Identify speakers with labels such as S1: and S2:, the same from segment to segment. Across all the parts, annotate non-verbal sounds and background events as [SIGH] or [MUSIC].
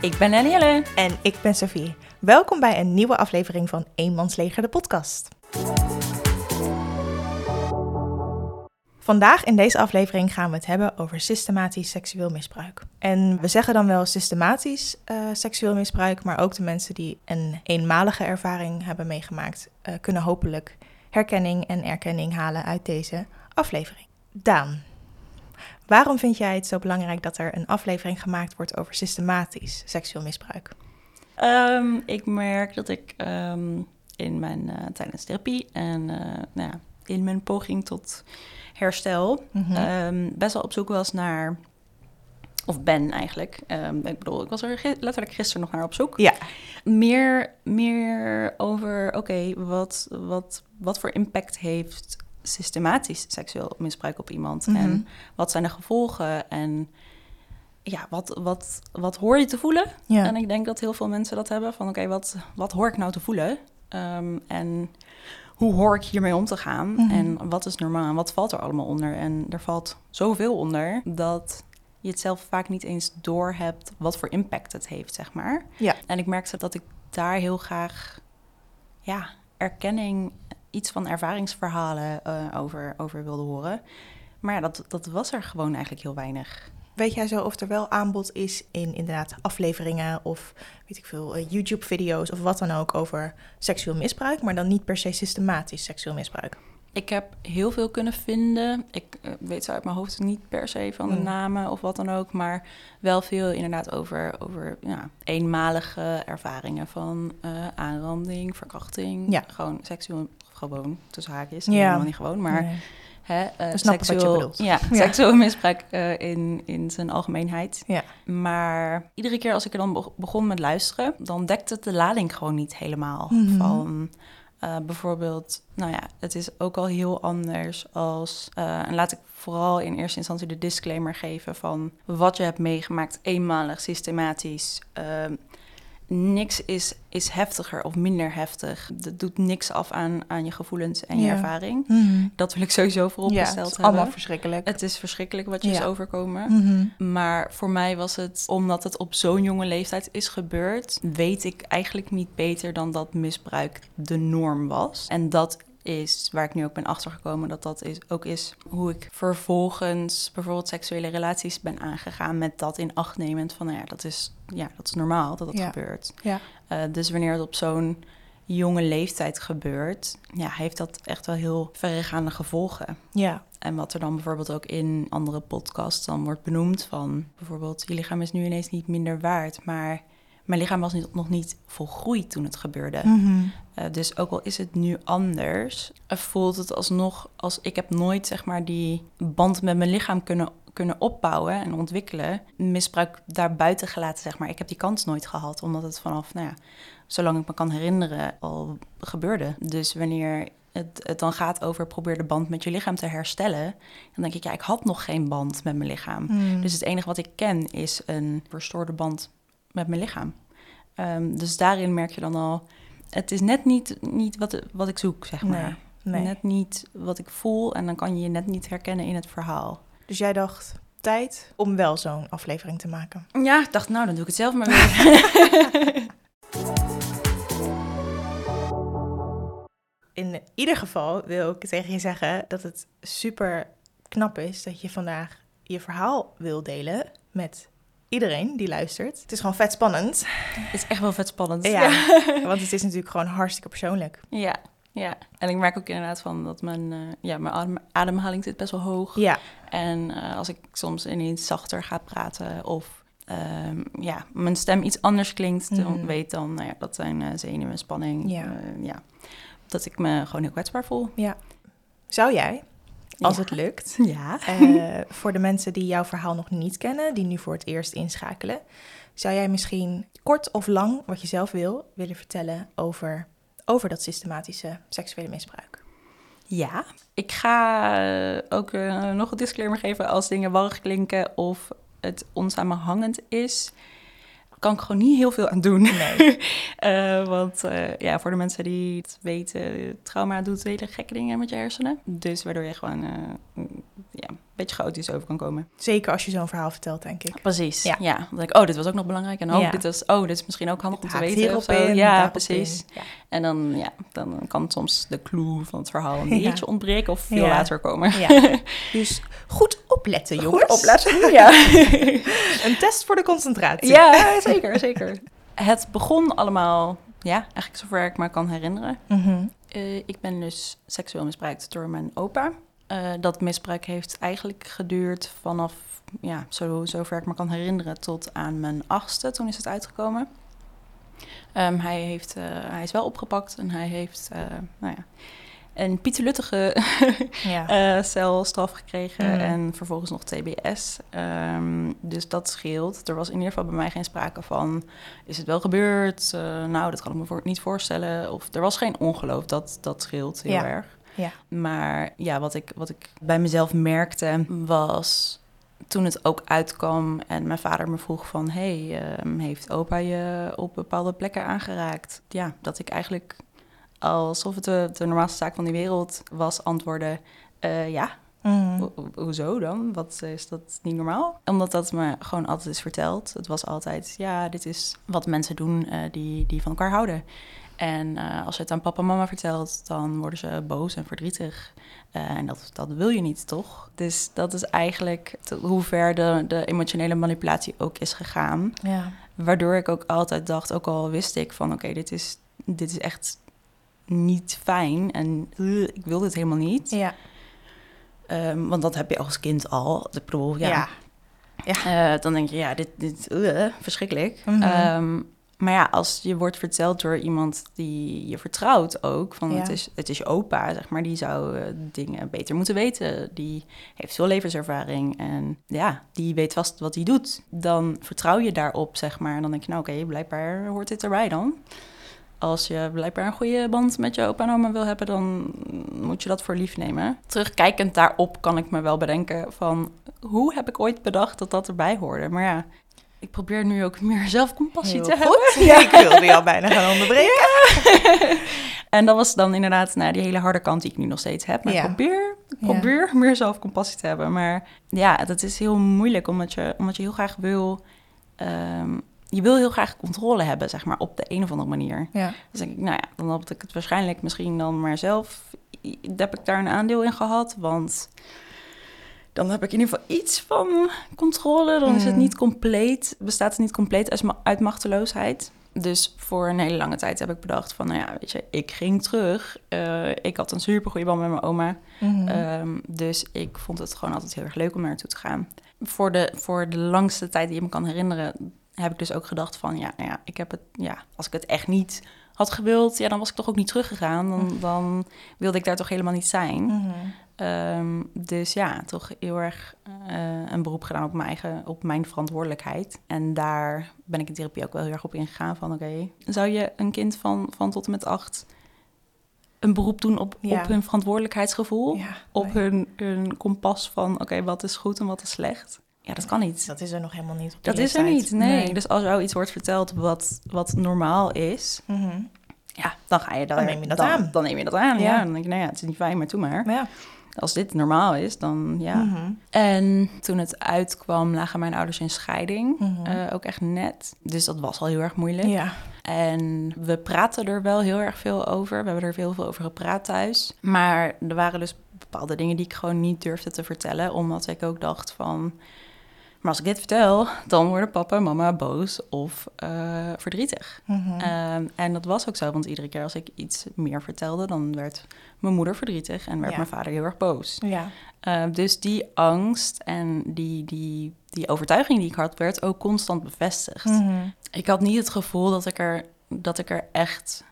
S1: Ik ben Danielle.
S2: En ik ben Sophie. Welkom bij een nieuwe aflevering van Eenmansleger, de podcast. Vandaag in deze aflevering gaan we het hebben over systematisch seksueel misbruik. En we zeggen dan wel systematisch uh, seksueel misbruik, maar ook de mensen die een eenmalige ervaring hebben meegemaakt, uh, kunnen hopelijk herkenning en erkenning halen uit deze aflevering. Daan, waarom vind jij het zo belangrijk dat er een aflevering gemaakt wordt over systematisch seksueel misbruik?
S1: Um, ik merk dat ik um, in mijn uh, tijdens therapie en nou ja, in mijn poging tot herstel. Mm -hmm. best wel op zoek was naar. Of ben eigenlijk. Ik bedoel, ik was er letterlijk gisteren nog naar op zoek.
S2: Ja.
S1: Meer, meer over, oké, okay, wat, wat, wat voor impact heeft systematisch seksueel misbruik op iemand? Mm -hmm. En wat zijn de gevolgen? En ja, wat, wat, wat hoor je te voelen?
S2: Ja.
S1: En ik denk dat heel veel mensen dat hebben. Van oké, okay, wat, wat hoor ik nou te voelen? Um, en hoe hoor ik hiermee om te gaan? Mm -hmm. En wat is normaal en wat valt er allemaal onder? En er valt zoveel onder dat je het zelf vaak niet eens door hebt wat voor impact het heeft, zeg maar.
S2: Ja.
S1: En ik merkte dat ik daar heel graag ja, erkenning, iets van ervaringsverhalen uh, over, over wilde horen. Maar ja, dat, dat was er gewoon eigenlijk heel weinig.
S2: Weet jij zo of er wel aanbod is in inderdaad afleveringen of weet ik veel, uh, YouTube-video's of wat dan ook over seksueel misbruik, maar dan niet per se systematisch seksueel misbruik?
S1: Ik heb heel veel kunnen vinden. Ik uh, weet zo uit mijn hoofd niet per se van de mm. namen of wat dan ook, maar wel veel inderdaad over, over ja, eenmalige ervaringen van uh, aanranding, verkrachting,
S2: ja.
S1: gewoon seksueel, gewoon tussen haakjes,
S2: ja.
S1: helemaal niet gewoon, maar.
S2: Nee.
S1: Hè, uh,
S2: seksueel,
S1: ja, ja. seksueel misbruik uh, in, in zijn algemeenheid.
S2: Ja.
S1: Maar iedere keer als ik er dan begon met luisteren, dan dekte het de lading gewoon niet helemaal.
S2: Mhm.
S1: Mm -hmm. Van uh, bijvoorbeeld, nou ja, het is ook al heel anders als. en laat ik vooral in eerste instantie de disclaimer geven van wat je hebt meegemaakt, eenmalig, systematisch niks is, is heftiger of minder heftig. Dat doet niks af aan, aan je gevoelens en je
S2: ja.
S1: ervaring.
S2: Mm -hmm.
S1: Dat wil ik sowieso vooropgesteld
S2: ja, het is
S1: hebben.
S2: allemaal verschrikkelijk.
S1: Het is verschrikkelijk wat je
S2: ja.
S1: is overkomen.
S2: Mm -hmm.
S1: Maar voor mij was het, omdat het op zo'n jonge leeftijd is gebeurd... weet ik eigenlijk niet beter dan dat misbruik de norm was. En dat is waar ik nu ook ben achtergekomen dat dat is, ook is hoe ik vervolgens bijvoorbeeld seksuele relaties ben aangegaan met dat in acht nemend van nou ja, dat is, ja, dat is normaal dat dat
S2: ja.
S1: gebeurt.
S2: Ja.
S1: Uh, dus wanneer het op zo'n jonge leeftijd gebeurt, ja, heeft dat echt wel heel verregaande gevolgen.
S2: Ja.
S1: En wat er dan bijvoorbeeld ook in andere podcasts dan wordt benoemd van bijvoorbeeld je lichaam is nu ineens niet minder waard, maar mijn lichaam was niet, nog niet volgroeid toen het gebeurde.
S2: Mm -hmm.
S1: uh, dus ook al is het nu anders, voelt het alsnog als ik heb nooit zeg maar die band met mijn lichaam kunnen, kunnen opbouwen en ontwikkelen. Misbruik daar buiten gelaten, zeg maar. Ik heb die kans nooit gehad, omdat het vanaf, nou ja, zolang ik me kan herinneren, al gebeurde. Dus wanneer het, het dan gaat over probeer de band met je lichaam te herstellen, dan denk ik, ja, ik had nog geen band met mijn lichaam.
S2: Mm.
S1: Dus het enige wat ik ken is een verstoorde band met mijn lichaam. Um, dus daarin merk je dan al, het is net niet, niet wat, wat ik zoek, zeg maar.
S2: Nee, nee.
S1: Net niet wat ik voel en dan kan je je net niet herkennen in het verhaal.
S2: Dus jij dacht, tijd om wel zo'n aflevering te maken?
S1: Ja, ik dacht, nou, dan doe ik het zelf maar weer. [LAUGHS]
S2: in ieder geval wil ik tegen je zeggen dat het super knap is dat je vandaag je verhaal wil delen met iedereen die luistert. Het is gewoon vet spannend.
S1: Het is echt wel vet spannend.
S2: Ja, [LAUGHS] want het is natuurlijk gewoon hartstikke persoonlijk.
S1: Ja, ja. En ik merk ook inderdaad van dat mijn, uh, ja, mijn adem, ademhaling zit best wel hoog.
S2: Ja.
S1: En uh, als ik soms ineens zachter ga praten of um, ja, mijn stem iets anders klinkt, dan
S2: Mhm.
S1: weet dan, nou ja, dat zijn uh, zenuwen, spanning.
S2: Ja.
S1: Ja. Dat ik me gewoon heel kwetsbaar voel.
S2: Ja. Zou jij, als
S1: Ja.
S2: het lukt,
S1: Ja.
S2: eh, voor de mensen die jouw verhaal nog niet kennen, die nu voor het eerst inschakelen, zou jij misschien kort of lang, wat je zelf wil, willen vertellen over, over dat systematische seksuele misbruik?
S1: Ja, ik ga eh, ook eh, nog een disclaimer geven als dingen warrig klinken of het onsamenhangend is. Kan ik gewoon niet heel veel aan doen.
S2: Nee. [LAUGHS]
S1: Eh, want eh, ja, voor de mensen die het weten, trauma doet hele gekke dingen met je hersenen. Dus waardoor je gewoon eh, ja, beetje chaotisch over kan komen.
S2: Zeker als je zo'n verhaal vertelt, denk ik.
S1: Precies.
S2: Ja.
S1: Ja. Dan denk ik, oh, dit was ook nog belangrijk. En oh,
S2: Ja.
S1: dit, was, oh, dit is misschien ook handig om te weten. of zo.
S2: in,
S1: ja, precies.
S2: Ja.
S1: En dan, ja, dan kan soms de clue van het verhaal een beetje ontbreken of veel later komen.
S2: Ja. [LAUGHS] Dus goed opletten, jongens.
S1: Goed opletten. [LAUGHS] Ja. [LAUGHS]
S2: Een test voor de concentratie.
S1: ja, zeker, zeker. Het begon allemaal, ja, eigenlijk zover ik me kan herinneren.
S2: Mhm.
S1: Eh, ik ben dus seksueel misbruikt door mijn opa. Eh, dat misbruik heeft eigenlijk geduurd vanaf, ja, zo, zover ik me kan herinneren, tot aan mijn achtste. Toen is het uitgekomen. Ehm, hij, heeft, eh, hij is wel opgepakt en hij heeft, eh, nou ja, een pieteluttige [LAUGHS]
S2: Ja.
S1: celstraf gekregen
S2: Mm.
S1: en vervolgens nog TBS. Ehm, dus dat scheelt. Er was in ieder geval bij mij geen sprake van, is het wel gebeurd? Nou, dat kan ik me voor, niet voorstellen. Of er was geen ongeloof, dat, dat scheelt heel
S2: Ja.
S1: erg.
S2: Ja.
S1: Maar ja, wat ik, wat ik bij mezelf merkte was toen het ook uitkwam en mijn vader me vroeg van... hey, ehm, heeft opa je op bepaalde plekken aangeraakt? Ja, dat ik eigenlijk alsof het de, de normaalste zaak van die wereld was antwoorden... eh, ja,
S2: Mhm.
S1: Ho- ho- hoezo dan? Wat is dat niet normaal? Omdat dat me gewoon altijd is verteld. Het was altijd, ja, dit is wat mensen doen eh, die, die van elkaar houden. En eh, als je het aan papa en mama vertelt, dan worden ze boos en verdrietig. Eh, en dat, dat wil je niet, toch? Dus dat is eigenlijk hoe ver de, de emotionele manipulatie ook is gegaan.
S2: Ja.
S1: Waardoor ik ook altijd dacht, ook al wist ik van... oké, dit, is, dit is echt niet fijn en uh, ik wil dit helemaal niet.
S2: Ja.
S1: Ehm, want dat heb je als kind al. Ik bedoel, ja.
S2: Ja.
S1: Eh, dan denk je, ja, dit, uh, verschrikkelijk. Ehm, maar ja, als je wordt verteld door iemand die je vertrouwt ook... van
S2: Ja.
S1: het, is, het is je opa, zeg maar, die zou eh, dingen beter moeten weten. Die heeft veel levenservaring en ja, die weet vast wat hij doet. Dan vertrouw je daarop, zeg maar. En dan denk je, nou oké, blijkbaar hoort dit erbij dan. Als je blijkbaar een goede band met je opa en oma wil hebben, dan moet je dat voor lief nemen. Terugkijkend daarop kan ik me wel bedenken van... hoe heb ik ooit bedacht dat dat erbij hoorde? Maar ja, ik probeer nu ook meer [LAUGHS] zelfcompassie
S2: Heel
S1: te
S2: goed.
S1: hebben.
S2: Ja, ik wilde je al bijna gaan onderbreken. [LAUGHS]
S1: En dat was dan inderdaad nou, die hele harde kant die ik nu nog steeds heb. Maar
S2: Ja.
S1: ik probeer, ik
S2: Ja.
S1: probeer meer zelfcompassie te hebben. Maar ja, dat is heel moeilijk, omdat je, omdat je heel graag wil... ehm, je wil heel graag controle hebben, zeg maar, op de een of andere manier.
S2: Ja.
S1: Dus denk ik, nou ja, dan had ik het waarschijnlijk misschien dan maar zelf... heb ik daar een aandeel in gehad, want... Dan heb ik in ieder geval iets van controle. Dan is het
S2: Mm.
S1: niet compleet, bestaat het niet compleet uit, ma- uit machteloosheid. Dus voor een hele lange tijd heb ik bedacht van, nou ja, weet je, ik ging terug. Eh, ik had een super goede band met mijn oma.
S2: Mhm.
S1: Ehm, dus ik vond het gewoon altijd heel erg leuk om naartoe te gaan. Voor de, voor de langste tijd die ik me kan herinneren, heb ik dus ook gedacht van, ja, nou ja, ik heb het, ja, als ik het echt niet had gewild, ja, dan was ik toch ook niet teruggegaan. Dan, dan wilde ik daar toch helemaal niet zijn. Ehm, dus ja, toch heel erg eh, een beroep gedaan op mijn eigen, op mijn verantwoordelijkheid. En daar ben ik in therapie ook wel heel erg op ingegaan van, oké, zou je een kind van, van tot en met acht een beroep doen op,
S2: Ja.
S1: op hun verantwoordelijkheidsgevoel?
S2: Ja,
S1: Op hun, hun kompas van, oké, wat is goed en wat is slecht? Ja, dat kan niet.
S2: dat is er nog helemaal niet.
S1: Dat is er niet, nee. Dus als jou iets wordt verteld wat, wat normaal is,
S2: Mhm.
S1: ja, dan ga je daar,
S2: Dan neem je dat
S1: dan,
S2: aan.
S1: Dan neem je dat aan, ja. Dan denk je, nou ja, het is niet fijn, maar doe maar.
S2: Ja.
S1: Als dit normaal is, dan ja.
S2: Mhm.
S1: En toen het uitkwam, lagen mijn ouders in scheiding.
S2: Mhm.
S1: Eh, ook echt net. Dus dat was al heel erg moeilijk.
S2: Ja.
S1: En we praten er wel heel erg veel over. We hebben er heel veel over gepraat thuis. Maar er waren dus bepaalde dingen die ik gewoon niet durfde te vertellen. Omdat ik ook dacht van... Maar als ik dit vertel, dan worden papa en mama boos of eh, verdrietig.
S2: Mhm.
S1: Ehm, en dat was ook zo, want iedere keer als ik iets meer vertelde... dan werd mijn moeder verdrietig en werd
S2: Ja.
S1: mijn vader heel erg boos.
S2: ja.
S1: Uh, dus die angst en die, die, die overtuiging die ik had, werd ook constant bevestigd.
S2: Mhm.
S1: Ik had niet het gevoel dat ik er, dat ik er echt.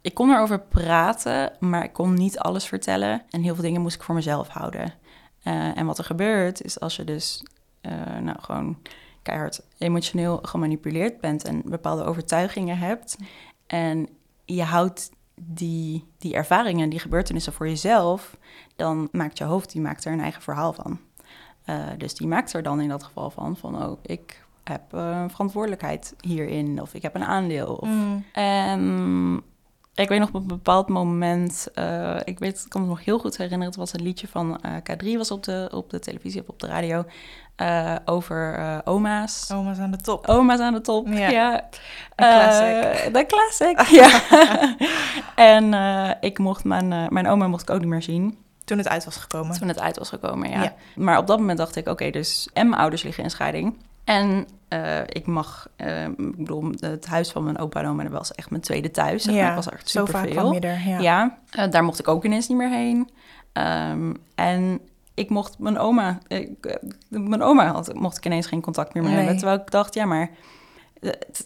S1: Ik kon erover praten, maar ik kon niet alles vertellen. En heel veel dingen moest ik voor mezelf houden. Uh, en wat er gebeurt, is als je dus uh, nou, gewoon keihard emotioneel gemanipuleerd bent en bepaalde overtuigingen hebt. En je houdt die, die ervaringen, die gebeurtenissen voor jezelf, dan maakt je hoofd die maakt er een eigen verhaal van. Uh, dus die maakt er dan in dat geval van, van oh, ik heb uh, verantwoordelijkheid hierin, of ik heb een aandeel. Of,
S2: Mm.
S1: En Ik weet nog op een bepaald moment, uh, ik weet, ik kan me nog heel goed herinneren, het was een liedje van uh, K3 was op de, op de televisie of op de radio uh, over oma's.
S2: Oma's aan de top.
S1: Oma's aan de top, ja. ja.
S2: classic.
S1: De classic, [LAUGHS] ja. [LAUGHS] en ik mocht mijn, mijn oma mocht ik ook niet meer zien.
S2: Toen het uit was gekomen.
S1: Toen het uit was gekomen, ja. ja. Maar op dat moment dacht ik, oké, dus en mijn ouders liggen in scheiding. En uh, ik mag, uh, ik bedoel, het huis van mijn opa en oma was echt mijn tweede thuis. Zeg
S2: ja,
S1: Ik was echt super
S2: zo vaak
S1: veel.
S2: Je er, ja,
S1: ja uh, daar mocht ik ook ineens niet meer heen. Um, en ik mocht mijn oma, ik, mijn oma had, mocht ik ineens geen contact meer mee nee. hebben. Terwijl ik dacht, ja, maar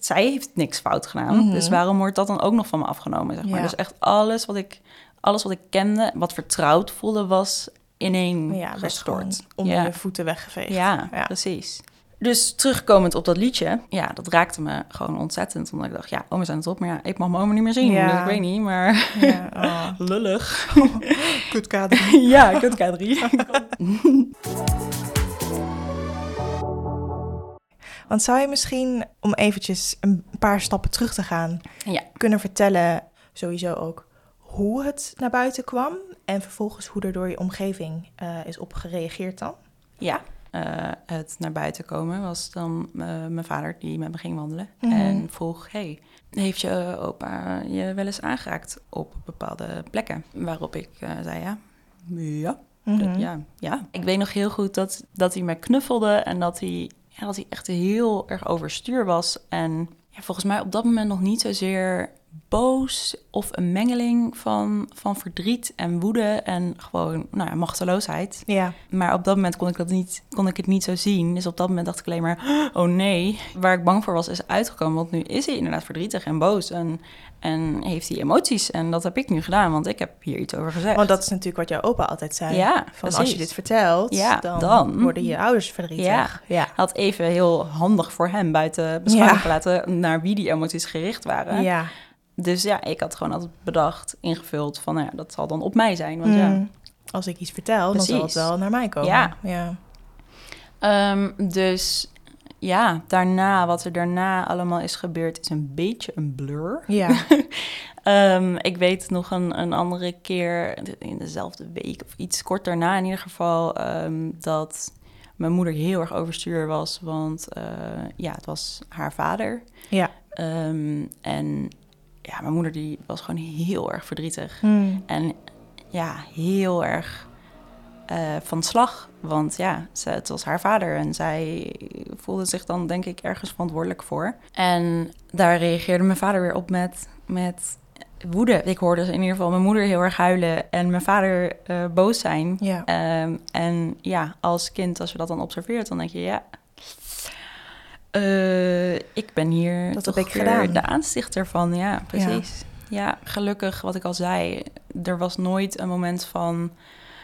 S1: zij heeft niks fout gedaan. Mm -hmm. Dus waarom wordt dat dan ook nog van me afgenomen? Zeg maar.
S2: Ja.
S1: Dus echt alles wat ik, alles wat ik kende, wat vertrouwd voelde, was ineen
S2: ja,
S1: gestort.
S2: Onder
S1: ja.
S2: je voeten weggeveegd.
S1: Ja, ja, precies. Dus terugkomend op dat liedje, ja, dat raakte me gewoon ontzettend. Omdat ik dacht, ja, oma zijn het op, maar ja, ik mag mijn oma niet meer zien.
S2: Ja.
S1: Dus ik weet niet, maar
S2: Ja, [LAUGHS] oh.
S1: lullig. [LAUGHS]
S2: Kut kader. [LAUGHS]
S1: ja, kut K3.
S2: Want zou je misschien, om eventjes een paar stappen terug te gaan,
S1: Ja.
S2: kunnen vertellen, sowieso ook, hoe het naar buiten kwam en vervolgens hoe er door je omgeving eh, is op gereageerd dan?
S1: ja, eh, het naar buiten komen was dan eh, mijn vader die met me ging wandelen.
S2: Mhm.
S1: En vroeg, hey, heeft je opa je wel eens aangeraakt op bepaalde plekken? Waarop ik eh, zei, ja, ja,
S2: Mhm.
S1: ja, ja. Ik weet nog heel goed dat, dat hij me knuffelde en dat hij, ja, dat hij echt heel erg overstuur was. En ja, volgens mij op dat moment nog niet zozeer boos of een mengeling van, van verdriet en woede en gewoon nou ja, machteloosheid.
S2: Ja,
S1: Maar op dat moment kon ik, dat niet, kon ik het niet zo zien. Dus op dat moment dacht ik alleen maar, [GASPS] oh nee. Waar ik bang voor was, is uitgekomen. Want nu is hij inderdaad verdrietig en boos. En, en heeft hij emoties. En dat heb ik nu gedaan, want ik heb hier iets over gezegd.
S2: want dat is natuurlijk wat jouw opa altijd zei.
S1: Ja,
S2: Van als je dit vertelt,
S1: Ja,
S2: dan,
S1: dan-
S2: worden je ouders verdrietig.
S1: Ja.
S2: ja.
S1: had even heel handig voor hem buiten beschouwing
S2: Ja.
S1: gelaten... naar wie die emoties gericht waren.
S2: ja.
S1: Dus ja, ik had gewoon altijd bedacht, ingevuld van... nou ja, dat zal dan op mij zijn. Want ja,
S2: Mm. Als ik iets vertel, dan zal het wel naar mij komen.
S1: Ja.
S2: ja.
S1: Ehm, dus ja, daarna, wat er daarna allemaal is gebeurd, is een beetje een blur.
S2: Ja. [LAUGHS]
S1: Ehm, ik weet nog een, een andere keer, in dezelfde week of iets kort daarna in ieder geval, ehm, dat mijn moeder heel erg overstuur was. Want eh, ja, het was haar vader.
S2: ja.
S1: En ja, mijn moeder die was gewoon heel erg verdrietig.
S2: Mm.
S1: En ja, heel erg eh, van slag. Want ja, ze, het was haar vader en zij voelde zich dan denk ik ergens verantwoordelijk voor. En daar reageerde mijn vader weer op met, met woede. Ik hoorde in ieder geval mijn moeder heel erg huilen en mijn vader eh, boos zijn.
S2: Ja.
S1: Ehm, en ja, als kind, als je dat dan observeert, dan denk je ja. Eh, ik ben hier
S2: Dat
S1: toch
S2: heb ik gedaan.
S1: de aanstichter van, ja, precies. Ja. gelukkig, wat ik al zei, er was nooit een moment van,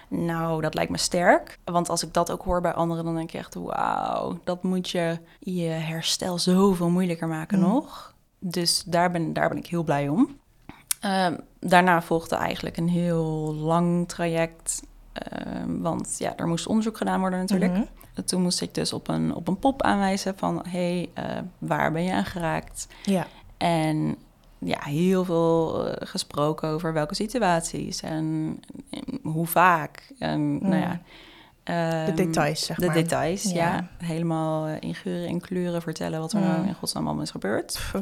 S1: nou, dat lijkt me sterk. Want als ik dat ook hoor bij anderen, dan denk je echt, wauw, dat moet je je herstel zoveel moeilijker maken
S2: Mm.
S1: nog. Dus daar ben, daar ben ik heel blij om. Ehm, daarna volgde eigenlijk een heel lang traject. Ehm, want ja, er moest onderzoek gedaan worden natuurlijk.
S2: Mhm.
S1: Toen moest ik dus op een, op een pop aanwijzen van... hé, hey, eh, waar ben je aan geraakt?
S2: Ja.
S1: En ja, heel veel eh, gesproken over welke situaties en, en hoe vaak. En nou ja...
S2: De
S1: ehm,
S2: details, zeg
S1: de
S2: maar.
S1: details, ja.
S2: Ja.
S1: Helemaal eh, in geuren en kleuren vertellen wat er
S2: Mm.
S1: nou in godsnaam allemaal is gebeurd.
S2: Pff,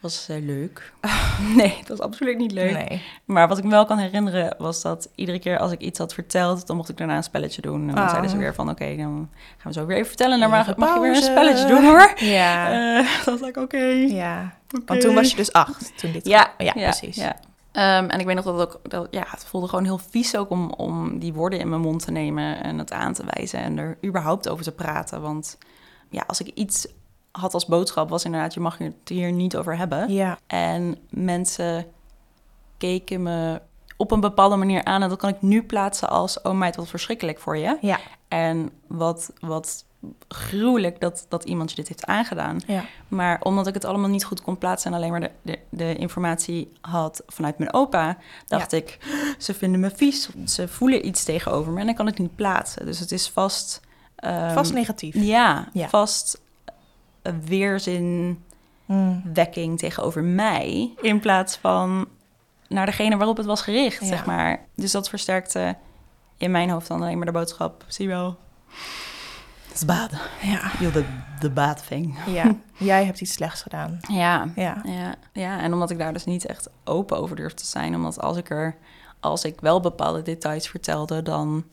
S1: was eh, leuk. [LAUGHS] nee, dat was absoluut niet leuk.
S2: Nee.
S1: Maar wat ik me wel kan herinneren was dat iedere keer als ik iets had verteld, dan mocht ik daarna een spelletje doen. En dan
S2: Ah.
S1: zeiden ze weer van, oké, dan gaan we zo weer even vertellen. En dan mag, je weer een spelletje doen hoor. [LAUGHS]
S2: Ja.
S1: Eh, [LAUGHS] dat was ik, oké.
S2: ja.
S1: oké.
S2: Want toen was je dus acht, toen dit...
S1: Ja,
S2: ja, precies.
S1: Ja. Ehm, en ik weet nog dat het ook, dat, ja, het voelde gewoon heel vies ook om, om die woorden in mijn mond te nemen en het aan te wijzen en er überhaupt over te praten. Want ja, als ik iets had als boodschap, was inderdaad, je mag het hier niet over hebben.
S2: Ja.
S1: En mensen keken me op een bepaalde manier aan. En dat kan ik nu plaatsen als... oh meid, wat verschrikkelijk voor je.
S2: Ja.
S1: En wat, wat gruwelijk dat, dat iemand je dit heeft aangedaan.
S2: Ja.
S1: Maar omdat ik het allemaal niet goed kon plaatsen... en alleen maar de, de, de informatie had vanuit mijn opa... dacht ik, ze vinden me vies. Ze voelen iets tegenover me en dan kan ik het niet plaatsen. Dus het is vast... ehm,
S2: Vast negatief.
S1: Ja,
S2: Ja.
S1: vast een weerzinwekking
S2: Mm.
S1: tegenover mij. In plaats van naar degene waarop het was gericht,
S2: Ja.
S1: zeg maar. Dus dat versterkte in mijn hoofd dan alleen maar de boodschap. Zie wel, het is bad.
S2: Ja.
S1: The bad thing.
S2: ja, [LAUGHS] jij hebt iets slechts gedaan.
S1: Ja,
S2: Ja.
S1: ja, ja, en omdat ik daar dus niet echt open over durf te zijn, omdat als ik er, als ik wel bepaalde details vertelde, dan,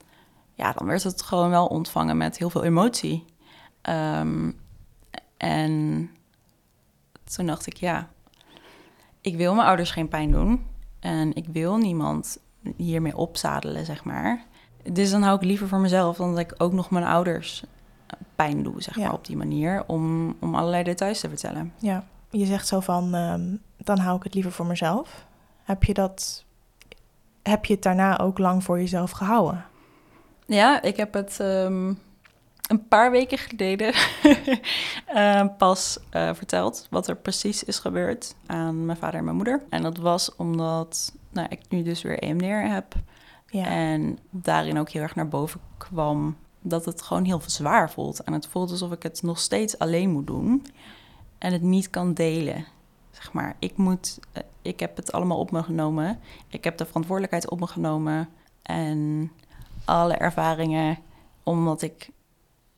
S1: ja, dan werd het gewoon wel ontvangen met heel veel emotie. Ehm, en toen dacht ik, ja, ik wil mijn ouders geen pijn doen en ik wil niemand hiermee opzadelen, zeg maar. Dus dan hou ik liever voor mezelf dan dat ik ook nog mijn ouders pijn doe, zeg
S2: Ja.
S1: maar, op die manier, om, om allerlei details te vertellen.
S2: Ja, je zegt zo van, ehm, dan hou ik het liever voor mezelf. Heb je dat, heb je het daarna ook lang voor jezelf gehouden?
S1: Ja, ik heb het ehm, een paar weken geleden [LAUGHS] eh, pas eh, verteld wat er precies is gebeurd aan mijn vader en mijn moeder. En dat was omdat nou, ik nu dus weer EMDR heb.
S2: Ja,
S1: En daarin ook heel erg naar boven kwam dat het gewoon heel zwaar voelt. En het voelt alsof ik het nog steeds alleen moet doen en het niet kan delen. Zeg maar, ik moet, eh, ik heb het allemaal op me genomen. Ik heb de verantwoordelijkheid op me genomen en alle ervaringen, omdat ik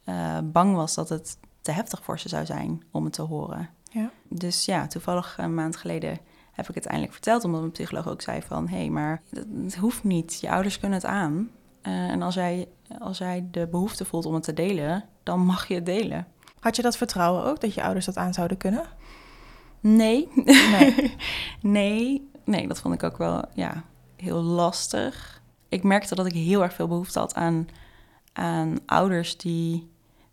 S1: eh, bang was dat het te heftig voor ze zou zijn om het te horen.
S2: ja,
S1: Dus ja, toevallig een maand geleden heb ik het eindelijk verteld, omdat mijn psycholoog ook zei van... hé, hey, maar het, hoeft niet, je ouders kunnen het aan. Eh, en als jij, als jij de behoefte voelt om het te delen, dan mag je het delen.
S2: Had je dat vertrouwen ook, dat je ouders dat aan zouden kunnen?
S1: Nee,
S2: Nee. [LAUGHS]
S1: nee, nee, dat vond ik ook wel ja, heel lastig. Ik merkte dat ik heel erg veel behoefte had aan, aan ouders die,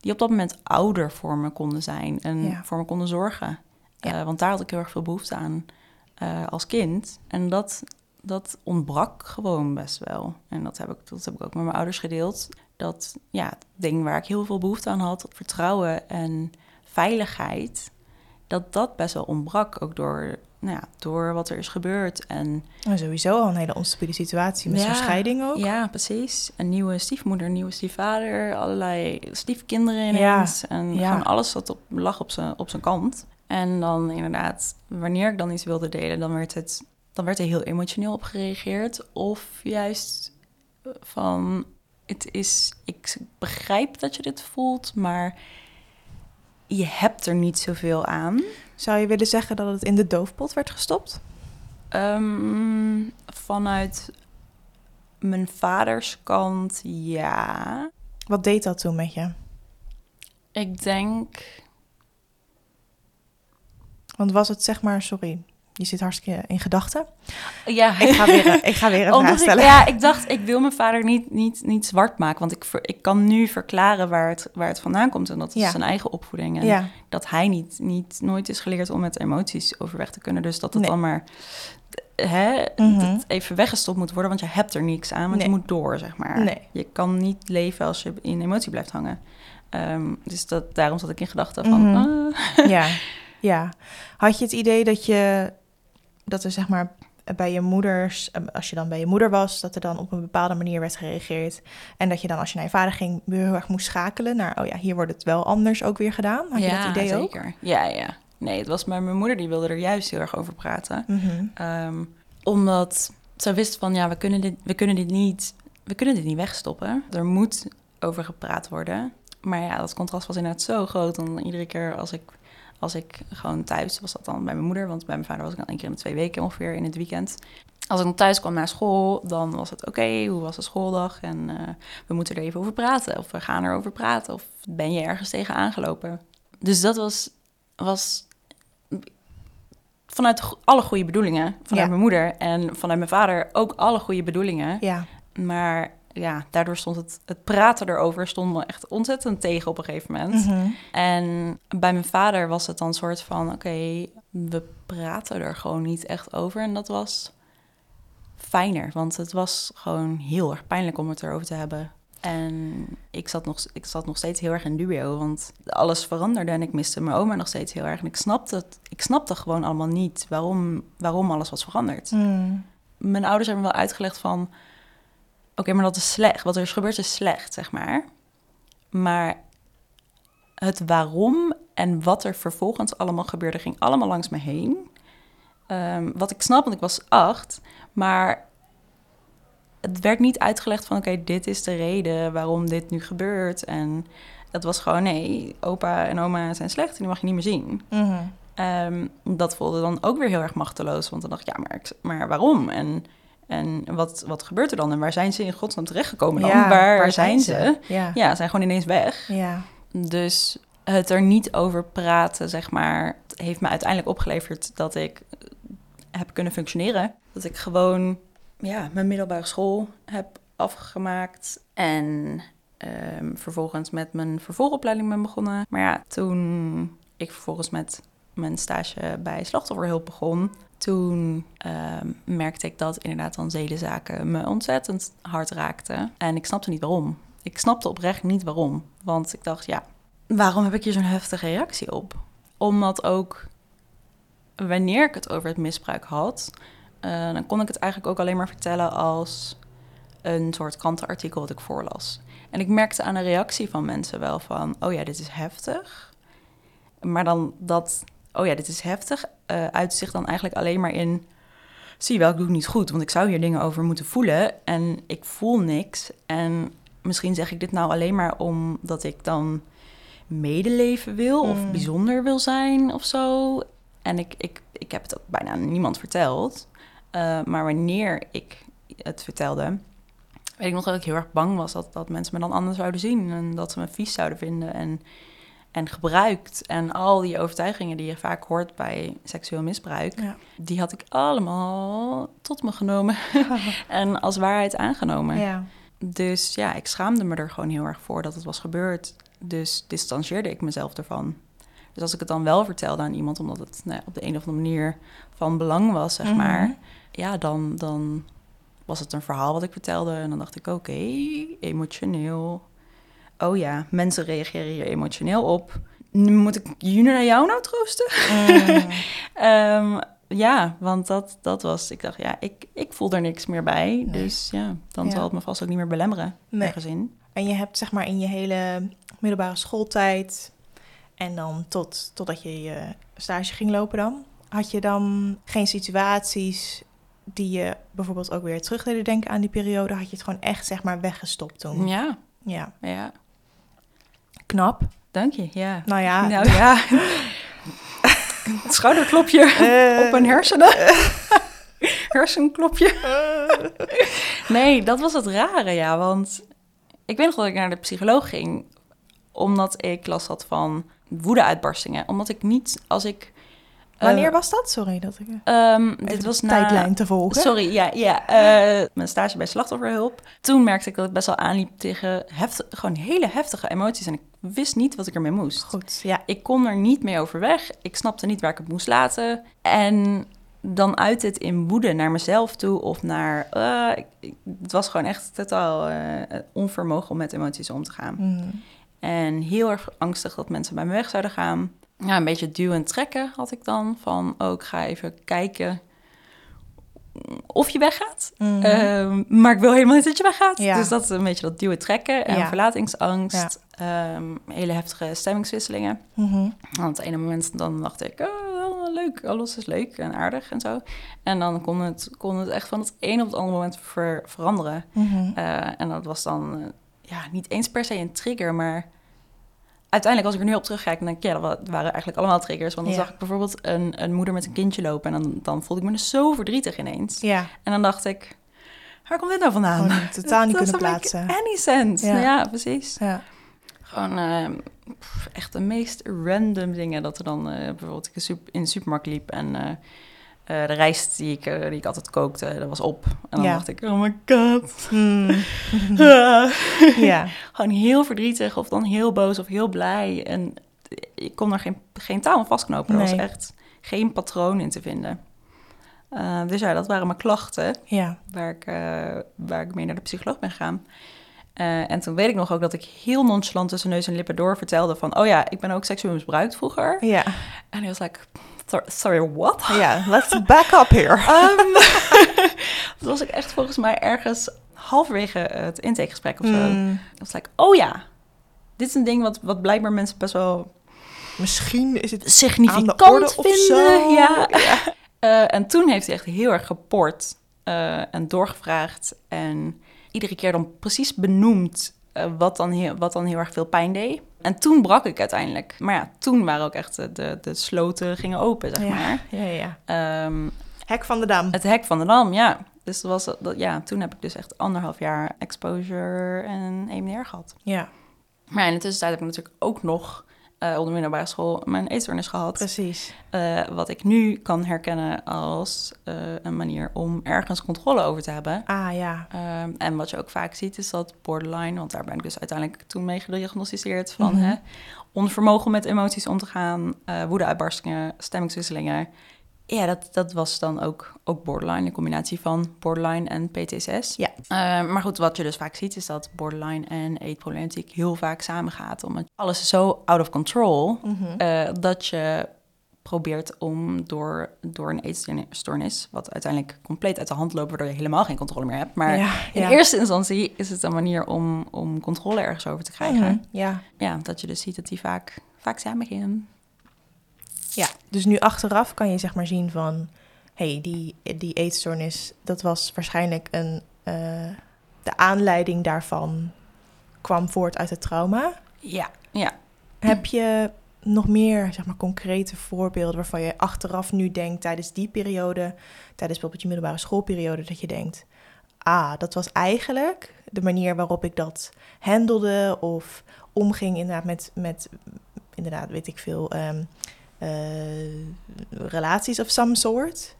S1: die op dat moment ouder voor me konden zijn en
S2: Ja.
S1: voor me konden zorgen.
S2: Ja.
S1: Eh, want daar had ik heel erg veel behoefte aan eh, als kind. En dat, dat ontbrak gewoon best wel. En dat heb, ik, dat heb ik ook met mijn ouders gedeeld. Dat ja, het ding waar ik heel veel behoefte aan had, vertrouwen en veiligheid, dat dat best wel ontbrak. Ook door, nou ja, door wat er is gebeurd. En
S2: En sowieso al een hele onstabiele situatie met
S1: Ja,
S2: zo'n scheiding ook.
S1: ja, precies. Een nieuwe stiefmoeder, een nieuwe stiefvader, allerlei stiefkinderen ineens. En
S2: ja.
S1: gewoon alles wat op, lag op zijn, op zijn kant. En dan inderdaad, wanneer ik dan iets wilde delen, dan werd, het, dan werd er heel emotioneel op gereageerd. Of juist van, het is, ik begrijp dat je dit voelt, maar je hebt er niet zoveel aan.
S2: Zou je willen zeggen dat het in de doofpot werd gestopt?
S1: Ehm, vanuit mijn vaders kant, ja.
S2: Wat deed dat toen met je?
S1: Ik denk.
S2: Want was het zeg maar, sorry, je zit hartstikke in gedachten.
S1: Ja,
S2: Ik ga weer, ik ga weer een [LAUGHS] vraag
S1: Omdat ik,
S2: stellen.
S1: ja, ik dacht, ik wil mijn vader niet, niet, niet zwart maken. Want ik, ik kan nu verklaren waar het, waar het vandaan komt. En dat is
S2: Ja.
S1: zijn eigen opvoeding. En
S2: Ja,
S1: dat hij niet, niet, nooit is geleerd om met emoties overweg te kunnen. Dus dat het
S2: Nee.
S1: dan maar hè,
S2: Mhm.
S1: even weggestopt moet worden. Want je hebt er niks aan, want
S2: Nee.
S1: je moet door, zeg maar.
S2: Nee.
S1: Je kan niet leven als je in emotie blijft hangen. Ehm, dus dat, daarom zat ik in gedachten van...
S2: Mhm.
S1: ah,
S2: ja, ja. Had je het idee dat je, dat er zeg maar bij je moeders, eh, als je dan bij je moeder was, dat er dan op een bepaalde manier werd gereageerd. En dat je dan als je naar je vader ging, weer heel erg moest schakelen naar, oh ja, hier wordt het wel anders ook weer gedaan. Had je dat idee ook?
S1: zeker. Ja, ja. Nee, het was maar mijn moeder die wilde er juist heel erg over praten.
S2: Mhm.
S1: Ehm, omdat ze wist van, ja, we kunnen, dit, we, kunnen dit niet, we kunnen dit niet wegstoppen. Er moet over gepraat worden. Maar ja, dat contrast was inderdaad zo groot. Dan iedere keer als ik, als ik gewoon thuis, was dat dan bij mijn moeder... want bij mijn vader was ik dan één keer in de twee weken ongeveer in het weekend... Als ik dan thuis kwam na school, dan was het oké, hoe was de schooldag? En eh, we moeten er even over praten, of we gaan erover praten. Of ben je ergens tegen aangelopen? Dus dat was, was vanuit alle goede bedoelingen. Vanuit
S2: Ja.
S1: mijn moeder en vanuit mijn vader ook alle goede bedoelingen.
S2: Ja,
S1: Maar ja, daardoor stond het, het praten erover stond me echt ontzettend tegen op een gegeven moment.
S2: Mhm.
S1: En bij mijn vader was het dan een soort van: oké, we praten er gewoon niet echt over. En dat was fijner, want het was gewoon heel erg pijnlijk om het erover te hebben. En ik zat, nog, ik zat nog steeds heel erg in dubio, want alles veranderde en ik miste mijn oma nog steeds heel erg. En ik snapte, ik snapte gewoon allemaal niet waarom, waarom alles was veranderd.
S2: Mm.
S1: Mijn ouders hebben me wel uitgelegd van... Oké, maar dat is slecht. Wat er is gebeurd is slecht, zeg maar. Maar het waarom en wat er vervolgens allemaal gebeurde... ging allemaal langs me heen. Ehm, wat ik snap, want ik was acht. Maar het werd niet uitgelegd van... oké, dit is de reden waarom dit nu gebeurt. En dat was gewoon... nee, opa en oma zijn slecht en die mag je niet meer zien.
S2: Mhm.
S1: Ehm, dat voelde dan ook weer heel erg machteloos. Want dan dacht ik, ja, maar, maar waarom? En, en wat, wat gebeurt er dan? En waar zijn ze in godsnaam terechtgekomen dan?
S2: Ja,
S1: waar, zijn ze?
S2: Ja.
S1: Ja, ze zijn gewoon ineens weg.
S2: Ja.
S1: Dus het er niet over praten, zeg maar, heeft me uiteindelijk opgeleverd dat ik eh, heb kunnen functioneren. Dat ik gewoon ja, mijn middelbare school heb afgemaakt en ehm, vervolgens met mijn vervolgopleiding ben begonnen. Maar ja, toen ik vervolgens met mijn stage bij slachtofferhulp begon, toen ehm, merkte ik dat inderdaad dan zedenzaken me ontzettend hard raakten. En ik snapte niet waarom. Ik snapte oprecht niet waarom. Want ik dacht, ja, waarom heb ik hier zo'n heftige reactie op? Omdat ook wanneer ik het over het misbruik had, eh, dan kon ik het eigenlijk ook alleen maar vertellen als een soort krantenartikel dat ik voorlas. En ik merkte aan de reactie van mensen wel van, oh ja, dit is heftig. Maar dan dat, oh ja, dit is heftig, eh uit zich dan eigenlijk alleen maar in, zie je wel, ik doe het niet goed, want ik zou hier dingen over moeten voelen en ik voel niks. En misschien zeg ik dit nou alleen maar omdat ik dan medeleven wil of
S2: Mm.
S1: bijzonder wil zijn of zo. En ik, ik, ik heb het ook bijna niemand verteld. Eh, maar wanneer ik het vertelde, weet ik nog dat ik heel erg bang was dat, dat mensen me dan anders zouden zien. En dat ze me vies zouden vinden en, en gebruikt. En al die overtuigingen die je vaak hoort bij seksueel misbruik,
S2: Ja.
S1: die had ik allemaal tot me genomen [LAUGHS] en als waarheid aangenomen.
S2: Ja.
S1: Dus ja, ik schaamde me er gewoon heel erg voor dat het was gebeurd. Dus distancieerde ik mezelf ervan. Dus als ik het dan wel vertelde aan iemand, omdat het nou, op de een of andere manier van belang was, zeg
S2: Mhm.
S1: maar, ja, dan, dan was het een verhaal wat ik vertelde. En dan dacht ik, oké, emotioneel. Oh ja, mensen reageren hier emotioneel op. Nu Moet ik jullie naar jou nou troosten?
S2: Mm. [LAUGHS]
S1: Ehm, ja, want dat, dat was... Ik dacht, ja, ik, ik voel er niks meer bij.
S2: Nee.
S1: Dus ja, dan
S2: Ja.
S1: zal het me vast ook niet meer belemmeren.
S2: Nee.
S1: Ergens in.
S2: En je hebt zeg maar in je hele middelbare schooltijd en dan tot, totdat je je stage ging lopen dan, had je dan geen situaties die je bijvoorbeeld ook weer terug deden denken aan die periode? Had je het gewoon echt zeg maar weggestopt toen?
S1: Ja,
S2: Ja.
S1: ja.
S2: Knap.
S1: Dank je, ja.
S2: Nou ja.
S1: Nou ja. [LAUGHS] Schouderklopje
S2: Eh,
S1: op mijn hersenen. [LAUGHS] Hersenklopje. [LAUGHS] Nee, dat was het rare, ja. Want ik weet nog dat ik naar de psycholoog ging... omdat ik last had van woedeuitbarstingen. Omdat ik niet, als ik... eh,
S2: Wanneer was dat? Sorry dat ik...
S1: ehm, dit was na...
S2: tijdlijn te volgen.
S1: Sorry, ja, ja. [LAUGHS] eh, mijn stage bij slachtofferhulp. Toen merkte ik dat ik best wel aanliep tegen heftig, gewoon hele heftige emoties. En ik wist niet wat ik ermee moest.
S2: Goed, ja.
S1: Ik kon er niet mee overweg. Ik snapte niet waar ik het moest laten. En dan uit het in woede naar mezelf toe of naar... eh, ik- het was gewoon echt totaal eh, onvermogen om met emoties om te gaan.
S2: Mm.
S1: En heel erg angstig dat mensen bij me weg zouden gaan. Ja, een beetje duwen en trekken had ik dan. Van, oh, ik ga even kijken of je weggaat.
S2: Mhm.
S1: Ehm, maar ik wil helemaal niet dat je weggaat.
S2: Ja.
S1: Dus dat is een beetje dat duwen trekken en
S2: Ja.
S1: verlatingsangst. Ehm, hele heftige stemmingswisselingen. Want op het ene moment dan dacht ik, oh, leuk, alles is leuk en aardig en zo. En dan kon het, kon het echt van het een op het andere moment ver- veranderen.
S2: Mhm.
S1: Eh, en dat was dan eh, ja, niet eens per se een trigger, maar uiteindelijk als ik er nu op terugkijk, dan denk ik, ja, dat wa- waren eigenlijk allemaal triggers. Want dan
S2: Ja.
S1: zag ik bijvoorbeeld een, een moeder met een kindje lopen en dan, dan voelde ik me dus zo verdrietig ineens.
S2: Ja,
S1: En dan dacht ik, waar komt dit nou vandaan?
S2: totaal niet [LAUGHS]
S1: Dat
S2: kunnen plaatsen.
S1: Any sense.
S2: Ja.
S1: Precies.
S2: Ja.
S1: Gewoon eh, pff, echt de meest random dingen. Dat er dan eh, bijvoorbeeld ik in de supermarkt liep en eh, de rijst die ik, eh, die ik altijd kookte, dat was op. En dan
S2: Ja.
S1: dacht ik, oh my god.
S2: Mm. [LAUGHS] ja. [LAUGHS]
S1: Gewoon heel verdrietig of dan heel boos of heel blij. En ik kon er geen, geen touw aan vastknopen. Er
S2: Nee.
S1: was echt geen patroon in te vinden. Eh, dus ja, dat waren mijn klachten
S2: Ja.
S1: waar ik, eh, waar ik mee naar de psycholoog ben gegaan. Eh, en toen weet ik nog ook dat ik heel nonchalant tussen neus en lippen door vertelde van... oh ja, ik ben ook seksueel misbruikt vroeger.
S2: Ja.
S1: En hij was like, "Sor- sorry, what?
S2: Ja, let's back up here. [LAUGHS]
S1: Ehm, [LAUGHS] toen was ik echt volgens mij ergens halverwege het intakegesprek of zo.
S2: Mm.
S1: Was like, oh ja, dit is een ding wat, wat blijkbaar mensen best wel
S2: Misschien is het aan de
S1: significant
S2: orde of
S1: vinden.
S2: zo.
S1: Ja. Eh, en toen heeft hij echt heel erg geport eh, en doorgevraagd. En iedere keer dan precies benoemd eh, wat, dan heel, wat dan heel erg veel pijn deed. En toen brak ik uiteindelijk. Maar ja, toen waren ook echt de, de, de sloten gingen open, zeg
S2: Ja,
S1: maar.
S2: ja, ja.
S1: Ehm,
S2: Hek van de Dam.
S1: het hek van de dam, ja. Dus dat was, dat, ja, toen heb ik dus echt anderhalf jaar exposure en EMDR gehad.
S2: Ja,
S1: Maar in de tussentijd heb ik natuurlijk ook nog eh onder middelbare school mijn eetstoornis gehad.
S2: precies.
S1: Eh, wat ik nu kan herkennen als eh, een manier om ergens controle over te hebben.
S2: Ah ja.
S1: Ehm, en wat je ook vaak ziet is dat borderline, want daar ben ik dus uiteindelijk toen mee gediagnosticeerd van
S2: Mhm.
S1: hè, onvermogen om met emoties om te gaan, woedeuitbarstingen, stemmingswisselingen. Ja, dat, dat was dan ook, ook borderline, een combinatie van borderline en PTSS.
S2: Ja.
S1: Eh, maar goed, wat je dus vaak ziet is dat borderline en eetproblematiek heel vaak samengaat. Omdat alles is zo out of control
S2: Mhm.
S1: eh, dat je probeert om door, door een eetstoornis, wat uiteindelijk compleet uit de hand loopt, waardoor je helemaal geen controle meer hebt. Maar
S2: ja,
S1: in
S2: ja.
S1: eerste instantie is het een manier om, om controle ergens over te krijgen.
S2: Mhm, Ja.
S1: Ja, dat je dus ziet dat die vaak, vaak samengaan.
S2: Ja. Dus nu achteraf kan je zeg maar zien van... hey, die, die eetstoornis, dat was waarschijnlijk een... eh, de aanleiding daarvan kwam voort uit het trauma.
S1: Ja, ja.
S2: Heb je nog meer zeg maar, concrete voorbeelden waarvan je achteraf nu denkt tijdens die periode, tijdens bijvoorbeeld je middelbare schoolperiode, dat je denkt, ah, dat was eigenlijk de manier waarop ik dat handelde of omging inderdaad met, met inderdaad, weet ik veel, ehm, eh, relaties of some soort.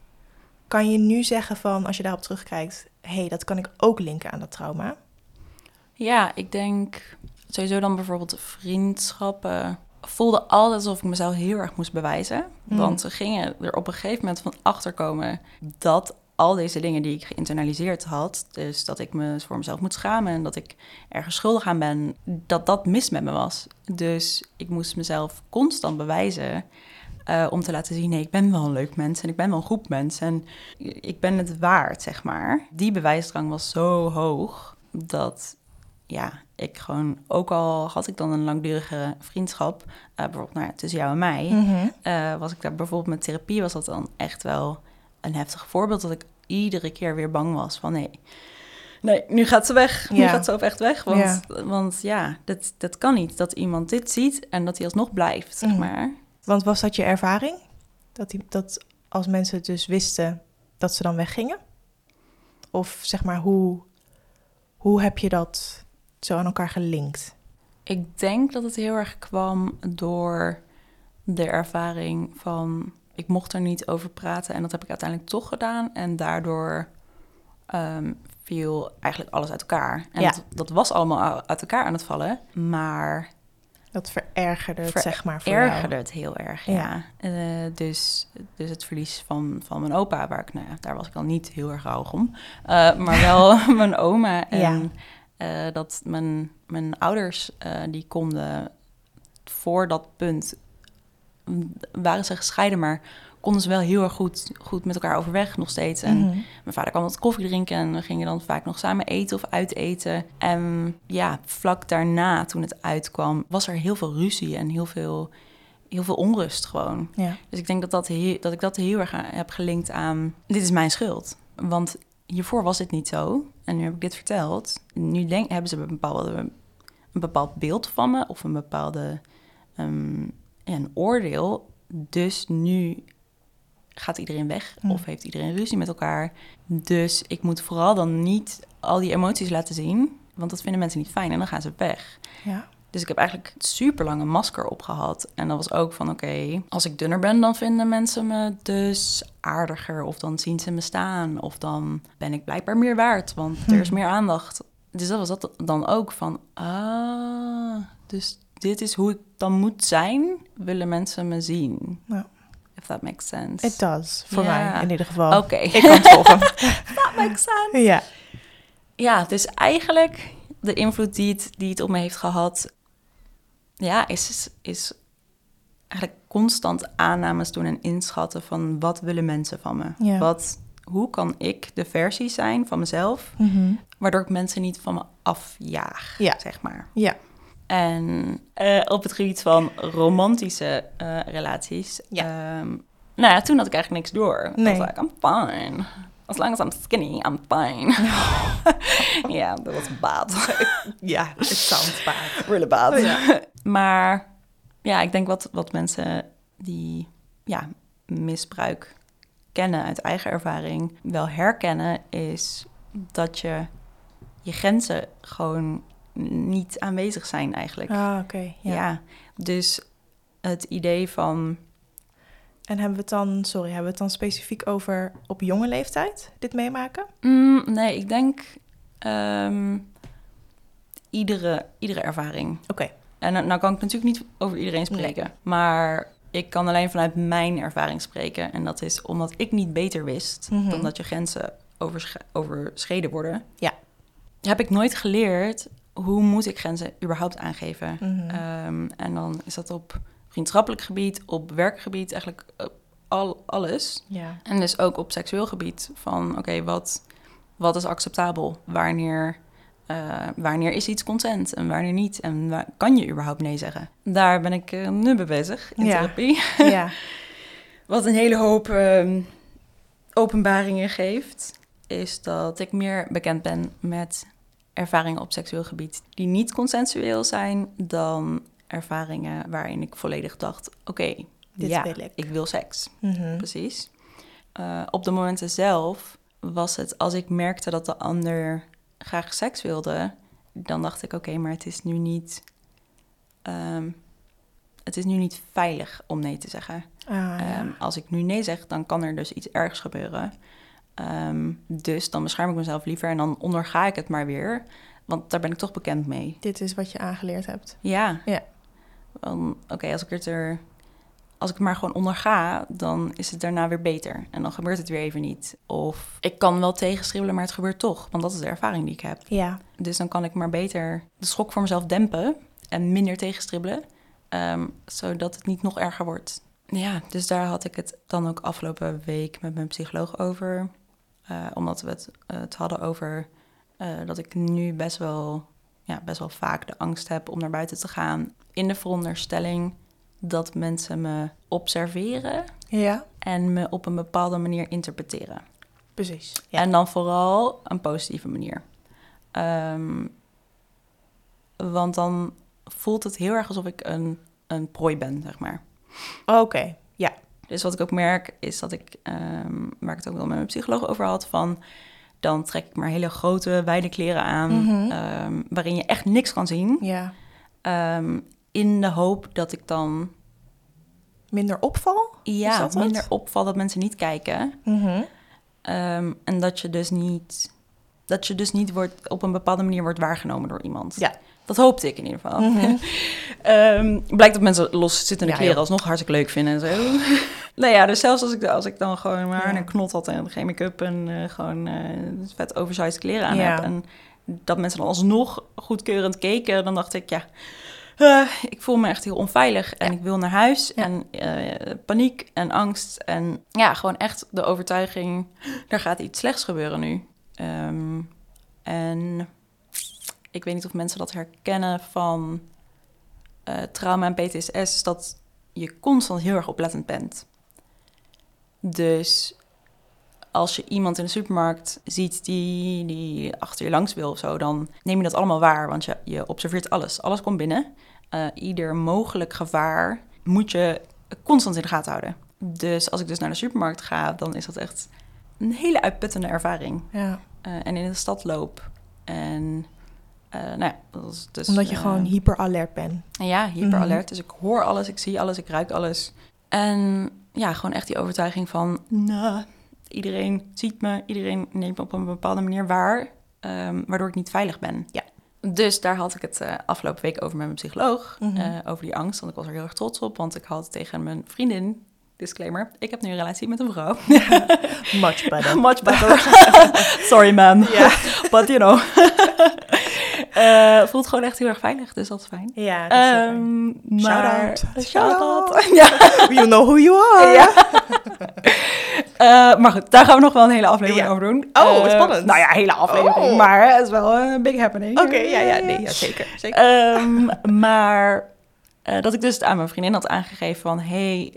S2: Kan je nu zeggen van, als je daarop terugkijkt, hé, hey, dat kan ik ook linken aan dat trauma?
S1: Ja, ik denk sowieso dan bijvoorbeeld vriendschappen. Voelde altijd alsof ik mezelf heel erg moest bewijzen.
S2: Mm.
S1: Want ze gingen er op een gegeven moment van achterkomen dat al deze dingen die ik geïnternaliseerd had, dus dat ik me voor mezelf moet schamen en dat ik ergens schuldig aan ben, dat dat mis met me was. Dus ik moest mezelf constant bewijzen eh, om te laten zien, nee, ik ben wel een leuk mens en ik ben wel een goed mens en ik ben het waard, zeg maar. Die bewijsdrang was zo hoog dat ja, ik gewoon, ook al had ik dan een langdurige vriendschap, eh, bijvoorbeeld nou ja, tussen jou en mij,
S2: Mhm.
S1: eh, was ik daar bijvoorbeeld met therapie, was dat dan echt wel een heftig voorbeeld dat ik iedere keer weer bang was van nee, nee, nu gaat ze weg, nu
S2: Ja.
S1: gaat ze ook echt weg, want
S2: Ja.
S1: want, ja dat, dat kan niet, dat iemand dit ziet en dat hij alsnog blijft, zeg
S2: Mhm.
S1: maar.
S2: Want was dat je ervaring? Dat, die, dat als mensen dus wisten, dat ze dan weggingen? Of zeg maar, hoe, hoe heb je dat zo aan elkaar gelinkt?
S1: Ik denk dat het heel erg kwam door de ervaring van ik mocht er niet over praten en dat heb ik uiteindelijk toch gedaan en daardoor ehm, viel eigenlijk alles uit elkaar. En
S2: Ja.
S1: dat, dat was allemaal uit elkaar aan het vallen, maar
S2: Dat verergerde het,
S1: Ver-
S2: zeg maar, voor
S1: ergerde
S2: jou.
S1: het heel erg,
S2: Ja.
S1: ja. Eh, dus, dus het verlies van, van mijn opa, waar ik, nou ja, daar was ik dan niet heel erg rouwig om. Eh, maar wel [LAUGHS] [LAUGHS] mijn oma. En eh, dat mijn, mijn ouders, die konden voor dat punt, waren ze gescheiden, maar konden ze wel heel erg goed, goed met elkaar overweg nog steeds. En
S2: Mhm.
S1: mijn vader kwam wat koffie drinken en we gingen dan vaak nog samen eten of uiteten. En ja, vlak daarna, toen het uitkwam, was er heel veel ruzie en heel veel, heel veel onrust gewoon.
S2: Ja.
S1: Dus ik denk dat, dat, dat ik dat heel erg heb gelinkt aan... dit is mijn schuld. Want hiervoor was het niet zo. En nu heb ik dit verteld. Nu denk, hebben ze een, bepaalde, een bepaald beeld van me... of een bepaalde ehm, een oordeel. Dus nu gaat iedereen weg
S2: Hm.
S1: of heeft iedereen ruzie met elkaar. Dus ik moet vooral dan niet al die emoties laten zien... want dat vinden mensen niet fijn en dan gaan ze weg.
S2: ja.
S1: Dus ik heb eigenlijk super lang een masker opgehad. En dat was ook van, oké, als ik dunner ben, dan vinden mensen me dus aardiger. Of dan zien ze me staan. Of dan ben ik blijkbaar meer waard, want er is
S2: Hmm.
S1: meer aandacht. Dus dat was dat dan ook van, ah, dus dit is hoe ik dan moet zijn, willen mensen me zien.
S2: Ja.
S1: If that makes sense.
S2: It does, voor mij in ieder geval.
S1: Oké,
S2: Ik kan het [LAUGHS] volgen.
S1: that makes sense.
S2: ja.
S1: Ja, dus eigenlijk de invloed die het, die het op me heeft gehad, ja, is, is eigenlijk constant aannames doen en inschatten van wat willen mensen van me? Wat, hoe kan ik de versie zijn van mezelf,
S2: Mhm.
S1: waardoor ik mensen niet van me afjaag,
S2: Ja.
S1: zeg maar.
S2: Ja.
S1: En eh, op het gebied van romantische eh, relaties
S2: Ja.
S1: ehm, Nou ja, toen had ik eigenlijk niks door.
S2: Nee.
S1: Was like, I'm fine. As long as I'm skinny, I'm fine. [LAUGHS] ja, dat was bad. [LAUGHS]
S2: Ja, het sounds bad.
S1: really bad.
S2: Ja. [LAUGHS]
S1: maar ja, ik denk wat, wat mensen die ja, misbruik kennen uit eigen ervaring wel herkennen, is dat je je grenzen gewoon niet aanwezig zijn eigenlijk.
S2: Ah, oké.
S1: ja.
S2: ja.
S1: dus het idee van
S2: En hebben we het dan, sorry, hebben we het dan specifiek over op jonge leeftijd dit meemaken?
S1: Mm, nee, ik denk ehm, iedere, iedere ervaring.
S2: Oké.
S1: En nou, kan ik natuurlijk niet over iedereen spreken, maar ik kan alleen vanuit mijn ervaring spreken. En dat is omdat ik niet beter wist
S2: Mhm.
S1: dan dat je grenzen oversch- overschreden worden.
S2: Ja.
S1: Heb ik nooit geleerd hoe moet ik grenzen überhaupt aangeven.
S2: Mhm.
S1: Ehm, en dan is dat op vriendschappelijk gebied, op werkgebied, eigenlijk op al, alles.
S2: ja.
S1: En dus ook op seksueel gebied van oké, wat, wat is acceptabel? Wanneer, eh, wanneer is iets consent en wanneer niet? En wa- kan je überhaupt nee zeggen? Daar ben ik eh, nu mee bezig in
S2: Ja.
S1: therapie. [LAUGHS]
S2: ja. [LAUGHS]
S1: Wat een hele hoop ehm, openbaringen geeft, is dat ik meer bekend ben met ervaringen op seksueel gebied die niet consensueel zijn dan ervaringen waarin ik volledig dacht: oké,
S2: Dit
S1: ja,
S2: wil ik.
S1: ik wil seks.
S2: Mhm.
S1: Precies. Eh, op de momenten zelf was het als ik merkte dat de ander graag seks wilde, dan dacht ik: oké, maar het is nu niet. ehm, het is nu niet veilig om nee te zeggen.
S2: Ah, ja.
S1: Ehm, als ik nu nee zeg, dan kan er dus iets ergs gebeuren. Ehm, dus dan bescherm ik mezelf liever en dan onderga ik het maar weer. Want daar ben ik toch bekend mee.
S2: Dit is wat je aangeleerd hebt.
S1: Ja.
S2: Ja.
S1: Oké, als ik het er. Als ik het maar gewoon onderga, dan is het daarna weer beter. En dan gebeurt het weer even niet. Of ik kan wel tegenstribbelen, maar het gebeurt toch. Want dat is de ervaring die ik heb.
S2: Ja.
S1: Dus dan kan ik maar beter de schok voor mezelf dempen en minder tegenstribbelen. ehm, zodat het niet nog erger wordt. Ja, dus daar had ik het dan ook afgelopen week met mijn psycholoog over. Eh, omdat we het, eh, het hadden over eh, dat ik nu best wel, ja, best wel vaak de angst heb om naar buiten te gaan. In de veronderstelling dat mensen me observeren
S2: Ja,
S1: en me op een bepaalde manier interpreteren.
S2: precies. Ja.
S1: En dan vooral een positieve manier. Ehm, want dan voelt het heel erg alsof ik een, een prooi ben, zeg maar.
S2: Oké, ja.
S1: Dus wat ik ook merk, is dat ik, ehm, waar ik het ook wel met mijn psycholoog over had, van dan trek ik maar hele grote, wijde kleren aan,
S2: Mhm.
S1: ehm, waarin je echt niks kan zien.
S2: Ja.
S1: Ehm, in de hoop dat ik dan
S2: Minder opval?
S1: Ja,
S2: dat
S1: minder opval dat mensen niet kijken.
S2: Mhm.
S1: En dat je dus niet, dat je dus niet wordt, op een bepaalde manier wordt waargenomen door iemand.
S2: Ja.
S1: Dat hoopte ik in ieder geval.
S2: Mhm. [LAUGHS]
S1: Ehm, blijkt dat mensen los zittende
S2: Ja,
S1: kleren
S2: joh.
S1: alsnog hartstikke leuk vinden en zo. [LAUGHS] nou ja, dus zelfs als ik, als ik dan gewoon maar
S2: Ja.
S1: een knot had en geen make-up en eh, gewoon eh, vet oversized kleren aan
S2: Ja.
S1: heb. En dat mensen dan alsnog goedkeurend keken, dan dacht ik, ja, eh, ik voel me echt heel onveilig en ik wil naar huis. En paniek en angst en ja, gewoon echt de overtuiging, [GASPS] er gaat iets slechts gebeuren nu. Ehm, en ik weet niet of mensen dat herkennen van eh, trauma en PTSS, is dat je constant heel erg oplettend bent. Dus als je iemand in de supermarkt ziet die, die achter je langs wil of zo, dan neem je dat allemaal waar, want je, je observeert alles. Alles komt binnen. Eh, ieder mogelijk gevaar moet je constant in de gaten houden. Dus als ik dus naar de supermarkt ga, dan is dat echt een hele uitputtende ervaring.
S2: Ja.
S1: Eh, en in de stad loop. En eh, nou ja, dus...
S2: Omdat je
S1: eh,
S2: gewoon hyper alert bent.
S1: ja, hyper alert.
S2: Mhm.
S1: Dus ik hoor alles, ik zie alles, ik ruik alles. En ja, gewoon echt die overtuiging van... Nou, iedereen ziet me, iedereen neemt me op een bepaalde manier waar... ehm, waardoor ik niet veilig ben.
S2: Ja.
S1: Dus daar had ik het eh, afgelopen week over met mijn psycholoog.
S2: Mhm.
S1: over die angst, want ik was er heel erg trots op. Want ik had tegen mijn vriendin... Disclaimer, ik heb nu een relatie met een vrouw. [LAUGHS]
S2: Much better. [LAUGHS]
S1: Much better. [LAUGHS] Sorry man.
S2: Ja.
S1: But you know. Eh, voelt gewoon echt heel erg veilig, dus dat is fijn.
S2: Ja, dat is heel fijn.
S1: Maar...
S2: Shout-out.
S1: Shout-out.
S2: Shout-out. [LAUGHS]
S1: Ja.
S2: You know who you are.
S1: ja. Eh, maar goed, daar gaan we nog wel een hele aflevering
S2: Ja.
S1: over doen.
S2: Oh,
S1: Eh,
S2: spannend.
S1: Nou ja, hele aflevering.
S2: Oh.
S1: Maar het is wel een big happening.
S2: Oké, ja, ja, nee, ja, zeker. zeker.
S1: Ehm, maar dat ik dus aan mijn vriendin had aangegeven van... hey,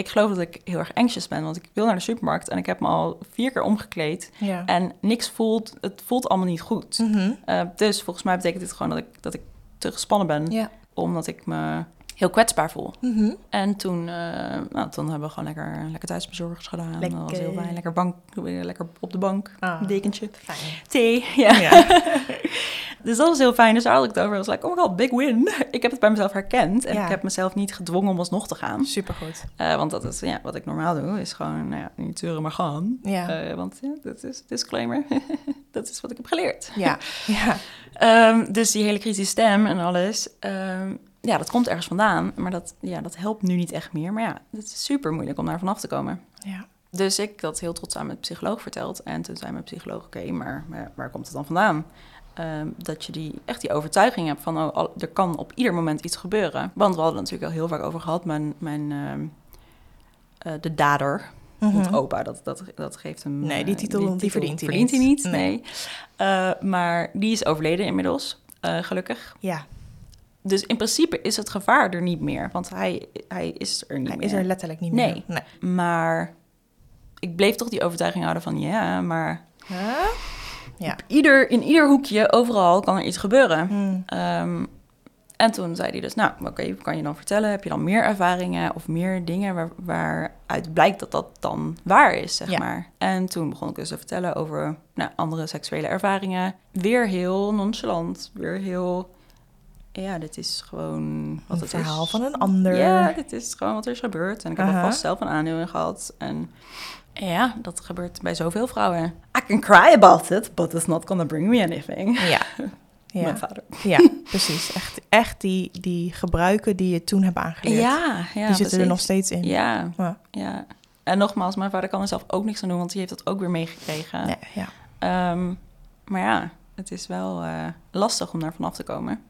S1: ik geloof dat ik heel erg anxious ben, want ik wil naar de supermarkt en ik heb me al vier keer omgekleed
S2: Ja.
S1: en niks voelt, het voelt allemaal niet goed.
S2: Mhm.
S1: Eh, dus volgens mij betekent dit gewoon dat ik, dat ik te gespannen ben,
S2: Ja.
S1: omdat ik me heel kwetsbaar voel.
S2: Mhm.
S1: En toen, eh, nou, toen hebben we gewoon lekker, lekker thuisbezorgers gedaan. Dat was heel fijn. Lekker, bank, lekker op de bank,
S2: Ah.
S1: dekentje,
S2: Fijn.
S1: thee. Ja.
S2: Ja. [LAUGHS]
S1: dus dat was heel fijn. Dus daar had ik het over. Ik was like, oh my god, big win. [LAUGHS] ik heb het bij mezelf herkend. En
S2: Ja.
S1: ik heb mezelf niet gedwongen om alsnog te gaan.
S2: Supergoed.
S1: Eh, want dat is ja, wat ik normaal doe. Is gewoon, nou ja, niet zeuren, maar gaan.
S2: Ja.
S1: Eh, want ja, dat is disclaimer. [LAUGHS] dat is wat ik heb geleerd.
S2: Ja. Ja.
S1: Ehm, dus die hele kritische stem en alles. ehm, ja, dat komt ergens vandaan. Maar dat, ja, dat helpt nu niet echt meer. Maar ja, het is super moeilijk om daar vanaf te komen.
S2: Ja.
S1: Dus ik dat heel trots aan mijn psycholoog verteld. En toen zei mijn psycholoog, oké, maar, maar waar komt het dan vandaan? Ehm, dat je die, echt die overtuiging hebt van, oh, al- er kan op ieder moment iets gebeuren. Want we hadden het natuurlijk al heel vaak over gehad. Mijn, mijn ehm, eh, de dader, want opa, dat, dat, dat geeft hem...
S2: Nee, die
S1: eh,
S2: titel, die verdient hij
S1: verdient
S2: niet.
S1: hij niet,
S2: Nee.
S1: nee. Eh, maar die is overleden inmiddels, eh, gelukkig.
S2: Ja.
S1: Dus in principe is het gevaar er niet meer, want hij, hij is er niet
S2: Hij
S1: meer.
S2: is er letterlijk niet meer.
S1: Nee. Maar ik bleef toch die overtuiging houden van ja, maar
S2: Huh? Ja.
S1: ieder, in ieder hoekje, overal kan er iets gebeuren.
S2: Mm.
S1: Ehm, en toen zei hij dus, nou, oké, kan je dan vertellen? Heb je dan meer ervaringen of meer dingen waar, waaruit blijkt dat dat dan waar is, zeg
S2: Ja.
S1: maar? En toen begon ik dus te vertellen over nou, andere seksuele ervaringen. Weer heel nonchalant, weer heel... Ja, dit is gewoon wat
S2: Een
S1: het
S2: verhaal
S1: is.
S2: van een ander.
S1: Ja, dit is gewoon wat er is gebeurd. En ik heb er
S2: Aha.
S1: vast zelf een aandeel in gehad. En ja, dat gebeurt bij zoveel vrouwen. I can cry about it, but it's not gonna bring me anything.
S2: Ja. [LAUGHS]
S1: Mijn
S2: Ja.
S1: vader.
S2: ja, [LAUGHS] precies. Echt, echt die, die gebruiken die je toen hebt aangeleerd.
S1: Ja, ja
S2: die zitten er nog steeds in.
S1: Ja,
S2: Ja.
S1: ja. En nogmaals, mijn vader kan er zelf ook niks aan doen, want die heeft dat ook weer meegekregen.
S2: Nee, ja.
S1: Ehm, maar ja, het is wel eh, lastig om daar vanaf te komen.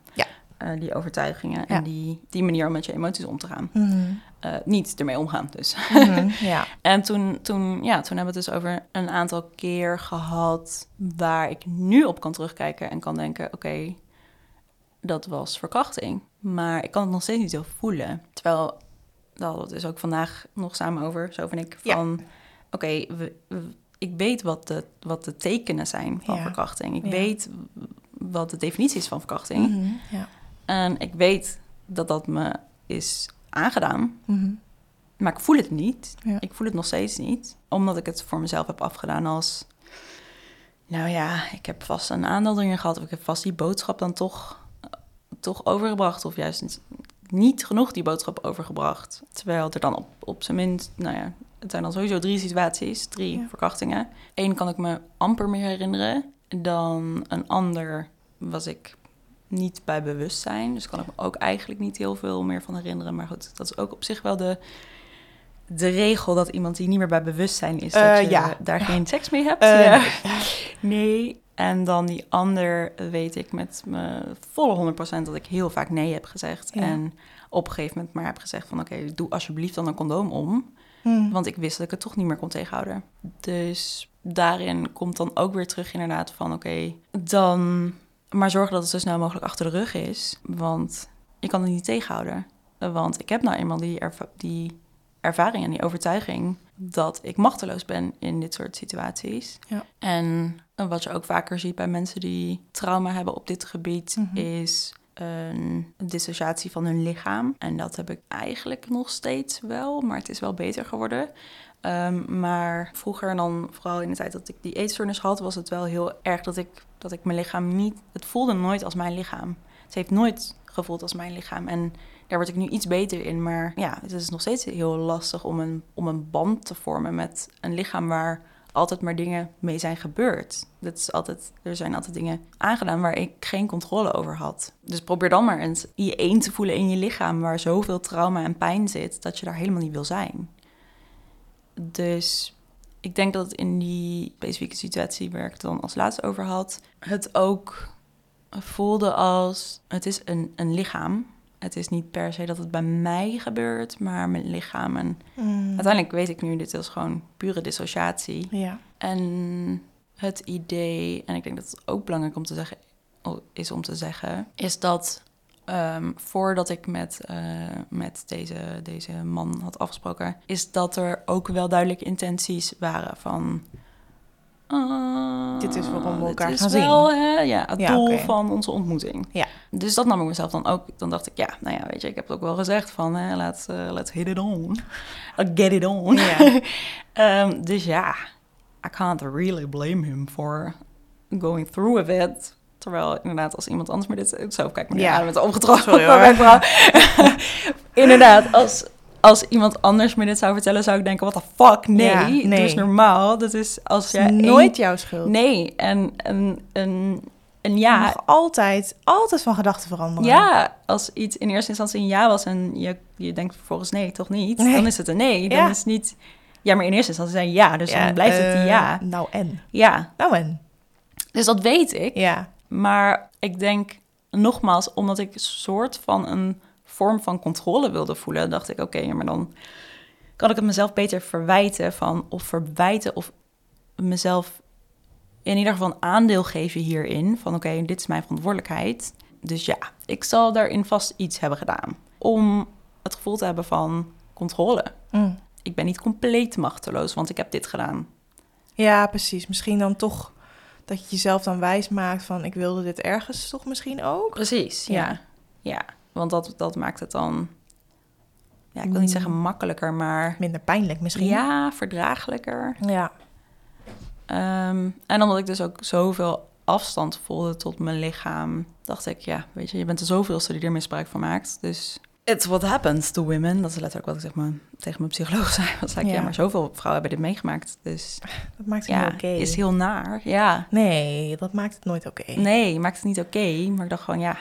S1: Eh, die overtuigingen
S2: Ja.
S1: en die, die manier om met je emoties om te gaan.
S2: Mhm.
S1: Eh, niet ermee omgaan, dus.
S2: Mhm, [LAUGHS] ja.
S1: En toen, toen, ja, toen hebben we het dus over een aantal keer gehad waar ik nu op kan terugkijken en kan denken: oké, dat was verkrachting. Maar ik kan het nog steeds niet zo voelen. Terwijl, daar hadden we het dus ook vandaag nog samen over. Zo van ik
S2: Ja.
S1: van: oké, we- we- ik weet wat de, wat de tekenen zijn van
S2: Ja.
S1: verkrachting. Ik weet wat de definitie is van verkrachting.
S2: Mhm, ja.
S1: En ik weet dat dat me is aangedaan.
S2: Mhm.
S1: Maar ik voel het niet.
S2: Ja.
S1: Ik voel het nog steeds niet. Omdat ik het voor mezelf heb afgedaan als... Nou ja, ik heb vast een aandeel erin gehad. Of ik heb vast die boodschap dan toch, toch overgebracht. Of juist niet- niet genoeg die boodschap overgebracht. Terwijl er dan op, op zijn minst... Nou ja, het zijn dan sowieso drie situaties. Drie
S2: Ja.
S1: verkrachtingen. Eén kan ik me amper meer herinneren. Dan een ander was ik niet bij bewustzijn. Dus kan ik me ook eigenlijk niet heel veel meer van herinneren. Maar goed, dat is ook op zich wel de, de regel dat iemand die niet meer bij bewustzijn is,
S2: Eh,
S1: dat je
S2: ja.
S1: daar geen seks mee hebt.
S2: Eh,
S1: ja. Nee. En dan die ander weet ik met me volle 100% dat ik heel vaak nee heb gezegd.
S2: Ja.
S1: En op een gegeven moment maar heb gezegd van oké, doe alsjeblieft dan een condoom om.
S2: Mhm.
S1: Want ik wist dat ik het toch niet meer kon tegenhouden. Dus daarin komt dan ook weer terug inderdaad van oké, dan maar zorg dat het zo snel mogelijk achter de rug is. Want je kan het niet tegenhouden. Want ik heb nou eenmaal die, erva- die ervaring en die overtuiging dat ik machteloos ben in dit soort situaties.
S2: Ja.
S1: En wat je ook vaker ziet bij mensen die trauma hebben op dit gebied,
S2: Mhm.
S1: is een dissociatie van hun lichaam. En dat heb ik eigenlijk nog steeds wel, maar het is wel beter geworden. Ehm, maar vroeger dan, vooral in de tijd dat ik die eetstoornis had, was het wel heel erg dat ik, dat ik mijn lichaam niet... Het voelde nooit als mijn lichaam. Het heeft nooit gevoeld als mijn lichaam. En daar word ik nu iets beter in. Maar ja, het is nog steeds heel lastig om een, om een band te vormen met een lichaam waar altijd maar dingen mee zijn gebeurd. Dat is altijd, er zijn altijd dingen aangedaan waar ik geen controle over had. Dus probeer dan maar eens je één te voelen in je lichaam waar zoveel trauma en pijn zit dat je daar helemaal niet wil zijn. Dus ik denk dat in die specifieke situatie waar ik het dan als laatste over had, het ook voelde als het is een, een lichaam. Het is niet per se dat het bij mij gebeurt, maar mijn lichaam. En
S2: Mhm.
S1: uiteindelijk weet ik nu, dit is gewoon pure dissociatie.
S2: Ja.
S1: En het idee, en ik denk dat het ook belangrijk om te zeggen, is om te zeggen, is dat ehm, voordat ik met, eh, met deze, deze man had afgesproken, is dat er ook wel duidelijke intenties waren van. Ah,
S2: Dit is waarom we elkaar
S1: dit is
S2: gaan zien.
S1: wel, hè, ja, het
S2: Ja,
S1: doel van onze ontmoeting.
S2: Ja.
S1: Dus dat nam ik mezelf dan ook. Dan dacht ik, ja, nou ja, weet je, ik heb het ook wel gezegd van, hè, let's, eh, let's hit it on. Get it on.
S2: Ja. [LAUGHS]
S1: Ehm, dus ja, I can't really blame him for going through with it. Terwijl inderdaad, als iemand anders me dit... Zo, kijk maar
S2: Ja.
S1: ja. met opgetrokken
S2: Sorry, hoor. [LAUGHS]
S1: inderdaad, als, als iemand anders me dit zou vertellen, zou ik denken, what the fuck? Nee,
S2: Ja, nee.
S1: eens normaal. Dat is als jij...
S2: is
S1: één-
S2: nooit jouw schuld.
S1: Nee, en een, een, een
S2: Je
S1: ja...
S2: mag altijd, altijd van gedachten veranderen.
S1: Ja, als iets in eerste instantie een ja was en je, je denkt vervolgens nee, toch niet?
S2: Nee.
S1: Dan is het een nee. Dan
S2: Ja.
S1: is het niet... Ja, maar in eerste instantie zei ja, dus dan blijft het een
S2: eh,
S1: ja.
S2: Nou en?
S1: Ja,
S2: Nou en?
S1: dus dat weet ik.
S2: Ja.
S1: Maar ik denk nogmaals, omdat ik soort van een vorm van controle wilde voelen, dacht ik, oké, maar dan kan ik het mezelf beter verwijten van, of verwijten of mezelf in ieder geval een aandeel geven hierin. Van oké, dit is mijn verantwoordelijkheid. Dus ja, ik zal daarin vast iets hebben gedaan. Om het gevoel te hebben van controle.
S2: Mm.
S1: Ik ben niet compleet machteloos, want ik heb dit gedaan.
S2: Ja, precies. Misschien dan toch dat je jezelf dan wijs maakt van ik wilde dit ergens toch misschien ook.
S1: Precies, ja.
S2: Ja.
S1: Ja, want dat, dat maakt het dan... Ja, ik wil niet
S2: Mm.
S1: zeggen makkelijker, maar...
S2: Minder pijnlijk misschien.
S1: Ja, verdraaglijker.
S2: Ja.
S1: Ehm, en omdat ik dus ook zoveel afstand voelde tot mijn lichaam, dacht ik, ja, weet je, je bent de zoveelste die er misbruik van maakt. Dus it's what happens to women. Dat is letterlijk wat ik zeg maar, tegen mijn psycholoog [LAUGHS] zei. Dat zei ik, ja.
S2: Ja.
S1: maar zoveel vrouwen hebben dit meegemaakt. Dus
S2: Dat maakt het
S1: ja,
S2: niet oké.
S1: is heel naar. Ja,
S2: Nee, dat maakt het nooit oké.
S1: nee, maakt het niet oké. maar ik dacht gewoon, ja.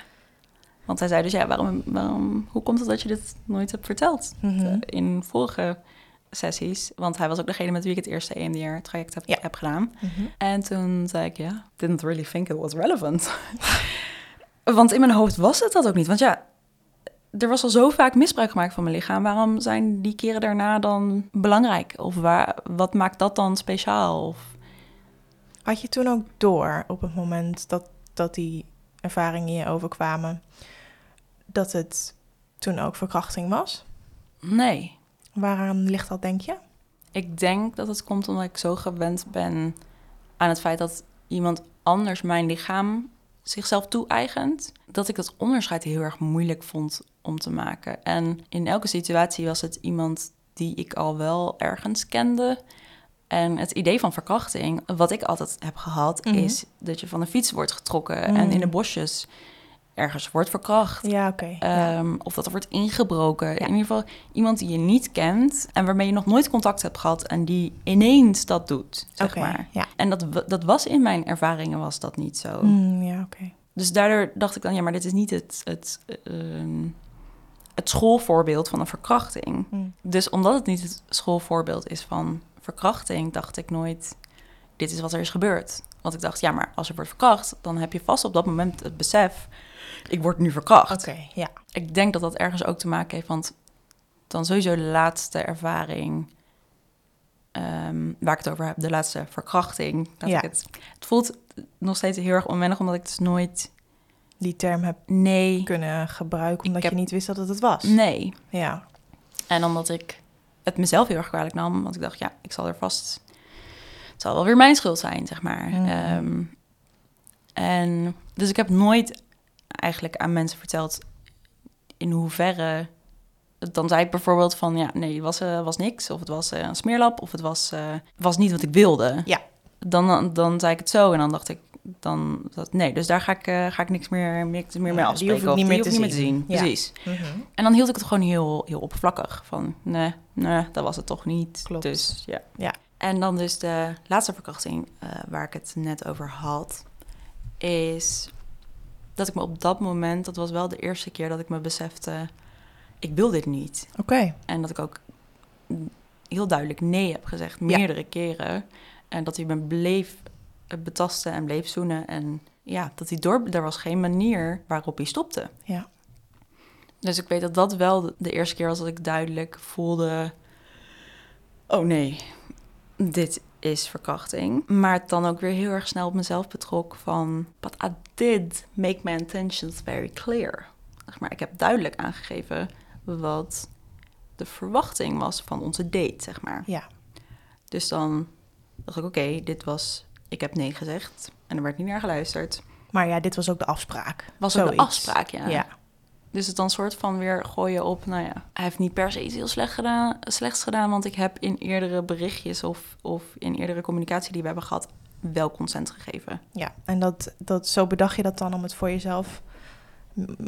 S1: Want hij zei dus, ja, waarom, waarom, hoe komt het dat je dit nooit hebt verteld?
S2: Mhm.
S1: eh, in vorige sessies. Want hij was ook degene met wie ik het eerste EMDR-traject heb,
S2: Ja.
S1: heb gedaan.
S2: Mhm.
S1: En toen zei ik, ja, didn't really think it was relevant. [LAUGHS] want in mijn hoofd was het dat ook niet. Want ja, er was al zo vaak misbruik gemaakt van mijn lichaam. Waarom zijn die keren daarna dan belangrijk? Of waar, wat maakt dat dan speciaal? Of,
S2: Had je toen ook door op het moment dat, dat die ervaringen je overkwamen, dat het toen ook verkrachting was?
S1: nee,
S2: Waaraan ligt dat, denk je?
S1: ik denk dat het komt omdat ik zo gewend ben aan het feit dat iemand anders mijn lichaam zichzelf toe-eigent, dat ik dat onderscheid heel erg moeilijk vond om te maken. En in elke situatie was het iemand die ik al wel ergens kende. En het idee van verkrachting, wat ik altijd heb gehad,
S2: Mhm.
S1: is dat je van een fiets wordt getrokken
S2: Mhm.
S1: en in de bosjes ergens wordt verkracht.
S2: Ja, oké. ja.
S1: Ehm, Of dat er wordt ingebroken. In ieder geval iemand die je niet kent en waarmee je nog nooit contact hebt gehad en die ineens dat doet, zeg maar.
S2: ja.
S1: En dat, dat was in mijn ervaringen was dat niet zo.
S2: Mm, ja, oké.
S1: Dus daardoor dacht ik dan, ja, maar dit is niet het, het, ehm, het schoolvoorbeeld van een verkrachting.
S2: Mm.
S1: Dus omdat het niet het schoolvoorbeeld is van verkrachting, dacht ik nooit, dit is wat er is gebeurd. Want ik dacht, ja, maar als je wordt verkracht, dan heb je vast op dat moment het besef, ik word nu verkracht.
S2: Oké, ja.
S1: Ik denk dat dat ergens ook te maken heeft, want dan sowieso de laatste ervaring ehm, waar ik het over heb, de laatste verkrachting. Dat
S2: Ja.
S1: ik het, het voelt nog steeds heel erg onwennig, omdat ik dus nooit,
S2: Die term heb
S1: nee,
S2: kunnen gebruiken omdat
S1: heb-
S2: je niet wist dat het het was.
S1: nee.
S2: Ja.
S1: En omdat ik het mezelf heel erg kwalijk nam, want ik dacht, ja, ik zal er vast, het zal wel weer mijn schuld zijn, zeg maar.
S2: Mhm.
S1: Ehm, en dus ik heb nooit eigenlijk aan mensen verteld in hoeverre. Dan zei ik bijvoorbeeld van, ja, nee, het was, eh, was niks. Of het was eh, een smeerlap, of het was, eh, was niet wat ik wilde.
S2: Ja.
S1: Dan, dan, dan zei ik het zo en dan dacht ik, dan, dat, nee, dus daar ga ik, ga ik niks meer, niks meer mee
S2: die
S1: afspreken.
S2: hoef ik
S1: of
S2: niet meer te
S1: ik niet meer te
S2: zien. Ja.
S1: Precies.
S2: Mhm.
S1: En dan hield ik het gewoon heel, heel oppervlakkig. Van, nee, nee, dat was het toch niet.
S2: Klopt.
S1: Dus ja.
S2: Ja.
S1: En dan dus de laatste verkrachting waar ik het net over had, is dat ik me op dat moment, dat was wel de eerste keer dat ik me besefte, ik wil dit niet.
S2: Oké.
S1: En dat ik ook heel duidelijk nee heb gezegd, meerdere keren. En dat hij me bleef betasten en bleef zoenen. En ja, dat hij door... Er was geen manier waarop hij stopte.
S2: Ja.
S1: Dus ik weet dat dat wel de- de eerste keer was dat ik duidelijk voelde... Oh nee, dit is verkrachting. Maar het dan ook weer heel erg snel op mezelf betrok van... But I did make my intentions very clear. zeg maar, ik heb duidelijk aangegeven wat de verwachting was van onze date, zeg maar.
S2: Ja.
S1: Dus dan dacht ik, oké, dit was, ik heb nee gezegd en er werd niet naar geluisterd.
S2: Maar ja, dit was ook de afspraak.
S1: Was ook de afspraak, ja.
S2: Ja.
S1: Dus het dan soort van weer gooien op, nou ja, hij heeft niet per se iets heel slecht gedaan, slechts gedaan, want ik heb in eerdere berichtjes of, of in eerdere communicatie die we hebben gehad, wel consent gegeven.
S2: Ja, en dat, dat, zo bedacht je dat dan om het voor jezelf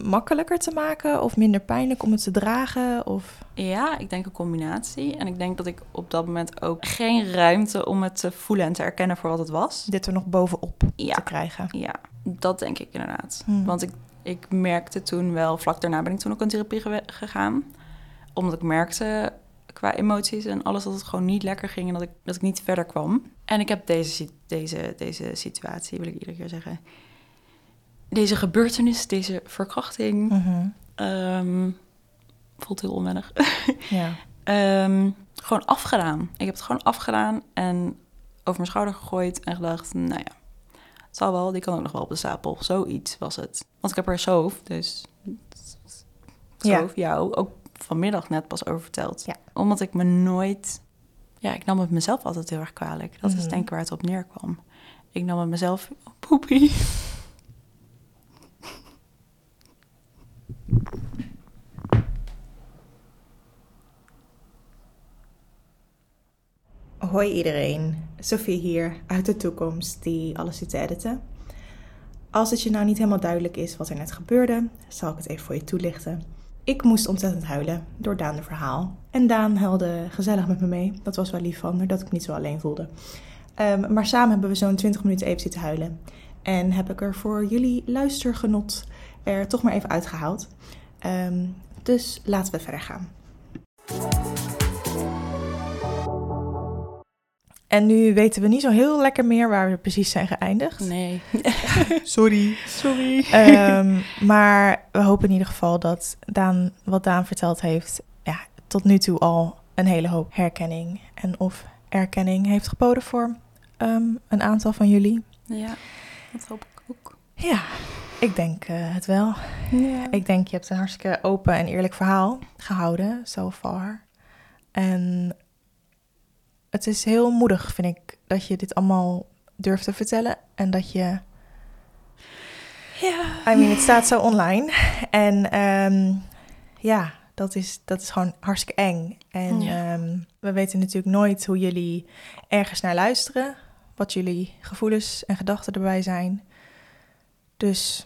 S2: makkelijker te maken of minder pijnlijk om het te dragen? Of...
S1: Ja, ik denk een combinatie. En ik denk dat ik op dat moment ook geen ruimte om het te voelen en te erkennen voor wat het was.
S2: dit er nog bovenop
S1: Ja.
S2: te krijgen.
S1: Ja, dat denk ik inderdaad.
S2: Hmm.
S1: Want ik, ik merkte toen wel, vlak daarna ben ik toen ook in therapie gegaan. Omdat ik merkte qua emoties en alles dat het gewoon niet lekker ging en dat ik, dat ik niet verder kwam. En ik heb deze, deze, deze situatie, wil ik iedere keer zeggen. Deze gebeurtenis, deze verkrachting,
S2: Mhm.
S1: ehm, voelt heel onwennig.
S2: Ja. [LAUGHS]
S1: Ehm, gewoon afgedaan. Ik heb het gewoon afgedaan en over mijn schouder gegooid en gedacht, nou ja, zal wel, die kan ook nog wel op de stapel. Zoiets was het. Want ik heb er zo, dus zo
S2: Ja.
S1: jou ook vanmiddag net pas over verteld.
S2: Ja.
S1: Omdat ik me nooit, ja, ik nam het mezelf altijd heel erg kwalijk. Dat is
S2: Mhm.
S1: denk ik waar het op neerkwam. Ik nam het mezelf, oh, poepie.
S2: Hoi iedereen, Sophie hier uit de toekomst die alles zit te editen. Als het je nou niet helemaal duidelijk is wat er net gebeurde, zal ik het even voor je toelichten. Ik moest ontzettend huilen door Daan de verhaal. En Daan huilde gezellig met me mee. Dat was wel lief van me, dat ik me niet zo alleen voelde. Ehm, maar samen hebben we zo'n 20 minuten even zitten huilen. En heb ik er voor jullie luistergenot er toch maar even uitgehaald. Ehm, dus laten we verder gaan. En nu weten we niet zo heel lekker meer waar we precies zijn geëindigd.
S1: Nee. [LAUGHS]
S2: Sorry.
S1: Sorry.
S2: Ehm, maar we hopen in ieder geval dat Daan, wat Daan verteld heeft, ja, tot nu toe al een hele hoop herkenning en of erkenning heeft geboden voor ehm, een aantal van jullie.
S1: Ja, dat hoop ik ook.
S2: Ja, ik denk eh, het wel.
S1: Ja.
S2: Ik denk je hebt een hartstikke open en eerlijk verhaal gehouden, so far. En het is heel moedig, vind ik, dat je dit allemaal durft te vertellen. En dat je
S1: ja.
S2: I mean, het staat zo online. En ehm, ja, dat is, dat is gewoon hartstikke eng. En
S1: Ja.
S2: ehm, we weten natuurlijk nooit hoe jullie ergens naar luisteren. Wat jullie gevoelens en gedachten erbij zijn. Dus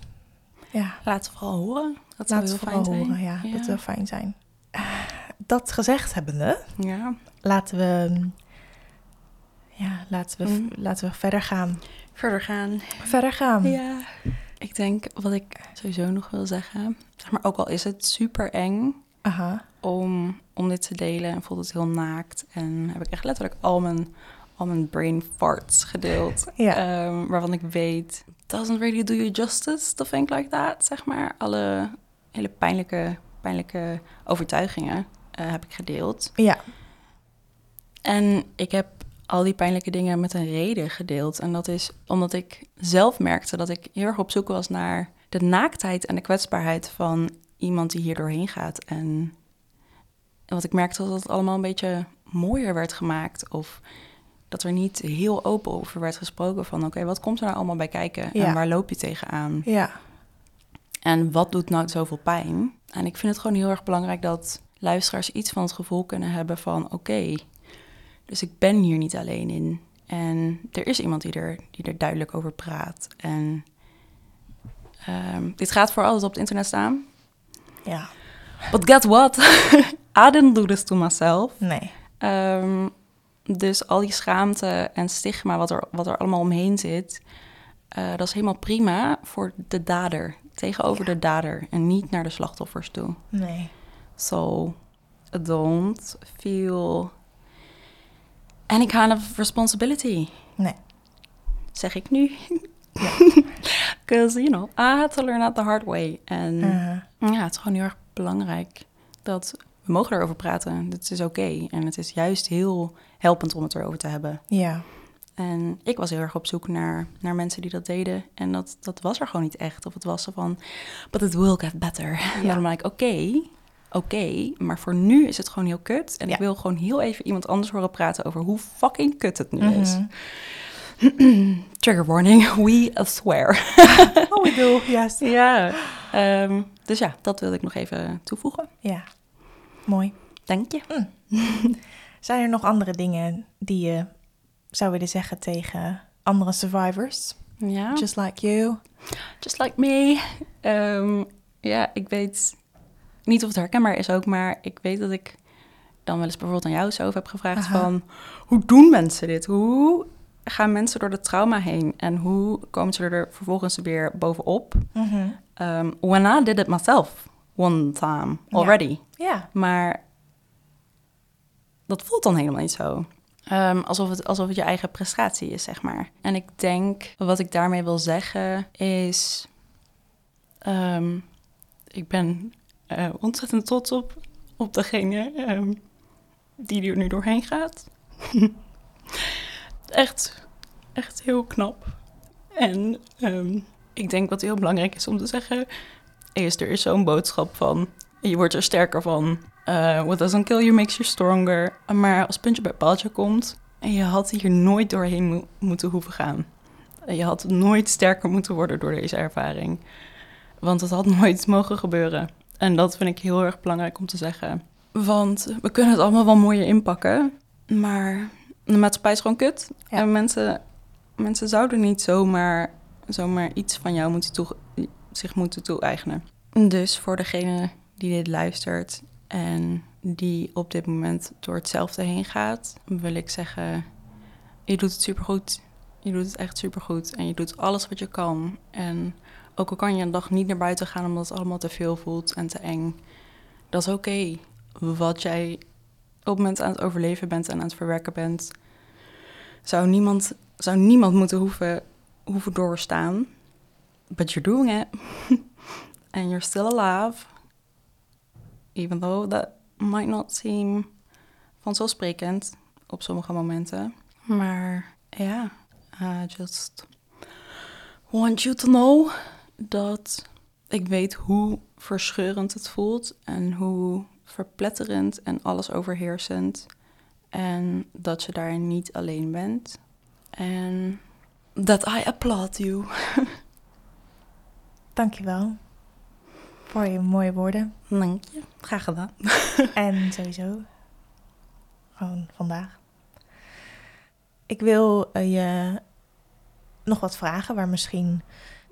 S2: ja,
S1: Laat het vooral horen. Dat zou
S2: laat
S1: heel fijn zijn.
S2: horen. Ja, dat zou fijn zijn. Dat gezegd hebbende,
S1: Ja.
S2: laten we, ja, laten we,
S1: Mm.
S2: laten we verder gaan.
S1: Verder gaan.
S2: Verder gaan.
S1: Ja. Ik denk wat ik sowieso nog wil zeggen. Zeg maar, ook al is het super eng
S2: Aha.
S1: om, om dit te delen en voelt het heel naakt. En heb ik echt letterlijk al mijn, al mijn brain farts gedeeld.
S2: Ja.
S1: Ehm, waarvan ik weet, doesn't really do you justice to think like that, zeg maar. Alle hele pijnlijke, pijnlijke overtuigingen eh, heb ik gedeeld.
S2: Ja.
S1: En ik heb al die pijnlijke dingen met een reden gedeeld. En dat is omdat ik zelf merkte dat ik heel erg op zoek was naar de naaktheid en de kwetsbaarheid van iemand die hier doorheen gaat. En, wat ik merkte was dat het allemaal een beetje mooier werd gemaakt. Of dat er niet heel open over werd gesproken van oké, wat komt er nou allemaal bij kijken?
S2: Ja.
S1: En waar loop je tegenaan?
S2: Ja.
S1: En wat doet nou zoveel pijn? En ik vind het gewoon heel erg belangrijk dat luisteraars iets van het gevoel kunnen hebben van... oké, dus ik ben hier niet alleen in. En er is iemand die er, die er duidelijk over praat. En ehm, dit gaat voor altijd op het internet staan.
S2: Ja.
S1: But get what? [LAUGHS] I didn't do this to myself.
S2: Nee.
S1: Ehm, dus al die schaamte en stigma wat er, wat er allemaal omheen zit... eh, dat is helemaal prima voor de dader. Tegenover
S2: Ja.
S1: de dader en niet naar de slachtoffers toe.
S2: Nee.
S1: So don't feel any kind of responsibility.
S2: Nee.
S1: Zeg ik nu. Because, [LAUGHS] you know, I had to learn that the hard way. En
S2: Uh,
S1: ja, het is gewoon heel erg belangrijk dat we mogen erover praten. Dit is oké. En het is juist heel helpend om het erover te hebben.
S2: ja.
S1: En ik was heel erg op zoek naar, naar mensen die dat deden. En dat, dat was er gewoon niet echt. Of het was zo van, but it will get better. En [LAUGHS] dan ben ik, oké, oké. maar voor nu is het gewoon heel kut. En
S2: Ja.
S1: ik wil gewoon heel even iemand anders horen praten over hoe fucking kut het nu is.
S2: Mhm. [CLEARS THROAT]
S1: Trigger warning, [LAUGHS] we swear. [LAUGHS]
S2: Oh, we do, yes.
S1: ja, ehm, dus ja, dat wilde ik nog even toevoegen.
S2: Ja, mooi.
S1: Dank je. [LAUGHS]
S2: Zijn er nog andere dingen die je zou willen zeggen tegen andere survivors?
S1: Ja.
S2: Just like you.
S1: Just like me. Ehm, ja, ik weet niet of het herkenbaar is ook, maar ik weet dat ik dan wel eens bijvoorbeeld aan jou zo heb gevraagd
S2: Aha.
S1: van... Hoe doen mensen dit? Hoe gaan mensen door de trauma heen? En hoe komen ze er vervolgens weer bovenop?
S2: Mhm.
S1: Um, when I did it myself one time already.
S2: Ja.
S1: Maar dat voelt dan helemaal niet zo. Ehm, alsof, het, alsof het je eigen prestatie is, zeg maar. En ik denk, wat ik daarmee wil zeggen, is... ehm, ik ben eh, ontzettend trots op, op degene ehm, die er nu doorheen gaat. [LAUGHS] echt, echt heel knap. En ehm, ik denk wat heel belangrijk is om te zeggen... is er is zo'n boodschap van... je wordt er sterker van. eh, what doesn't kill you makes you stronger. Maar als puntje bij paaltje komt... en je had hier nooit doorheen mo- moeten hoeven gaan. Je had nooit sterker moeten worden door deze ervaring. Want het had nooit mogen gebeuren. En dat vind ik heel erg belangrijk om te zeggen. Want we kunnen het allemaal wel mooier inpakken. Maar de maatschappij is gewoon kut.
S2: Ja.
S1: En mensen, mensen zouden niet zomaar, zomaar iets van jou moeten toe, zich moeten toe-eigenen. Dus voor degene die dit luistert en die op dit moment door hetzelfde heen gaat, wil ik zeggen: je doet het supergoed. Je doet het echt supergoed. En je doet alles wat je kan. En ook al kan je een dag niet naar buiten gaan omdat het allemaal te veel voelt en te eng, dat is oké. Wat jij op het moment aan het overleven bent en aan het verwerken bent, zou niemand, zou niemand moeten hoeven, hoeven doorstaan. But you're doing it. [LAUGHS] And you're still alive. Even though that might not seem vanzelfsprekend op sommige momenten. Maar ja, I just want you to know dat ik weet hoe verscheurend het voelt en hoe verpletterend en alles overheersend. En dat je daar niet alleen bent. En that I applaud you. [LAUGHS]
S2: Dankjewel voor je mooie woorden.
S1: Dank je. Graag gedaan. [LAUGHS]
S2: En sowieso gewoon vandaag. Ik wil eh, je nog wat vragen waar misschien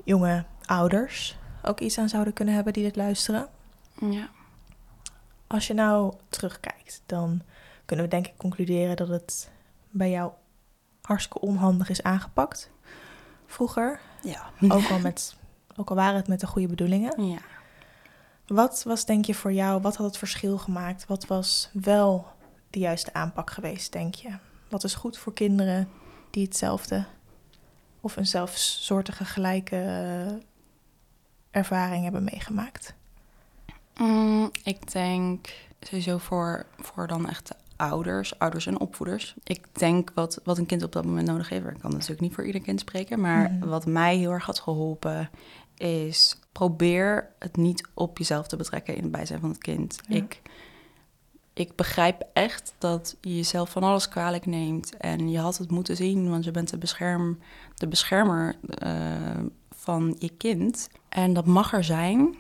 S2: jonge ouders ook iets aan zouden kunnen hebben die dit luisteren.
S1: Ja.
S2: Als je nou terugkijkt, dan kunnen we denk ik concluderen dat het bij jou hartstikke onhandig is aangepakt. Vroeger,
S1: Ja.
S2: ook al, met, [LAUGHS] ook al waren het met de goede bedoelingen.
S1: Ja.
S2: Wat was denk je voor jou, wat had het verschil gemaakt? Wat was wel de juiste aanpak geweest, denk je? Wat is goed voor kinderen die hetzelfde of een zelfsoortige gelijke ervaring hebben meegemaakt?
S1: Mm, ik denk sowieso voor, voor dan echt de ouders, ouders en opvoeders. Ik denk wat, wat een kind op dat moment nodig heeft. Ik kan natuurlijk niet voor ieder kind spreken, maar
S2: Mhm.
S1: wat mij heel erg had geholpen is probeer het niet op jezelf te betrekken in het bijzijn van het kind.
S2: Ja.
S1: Ik, ik begrijp echt dat je jezelf van alles kwalijk neemt en je had het moeten zien, want je bent de, bescherm, de beschermer eh, van je kind. En dat mag er zijn,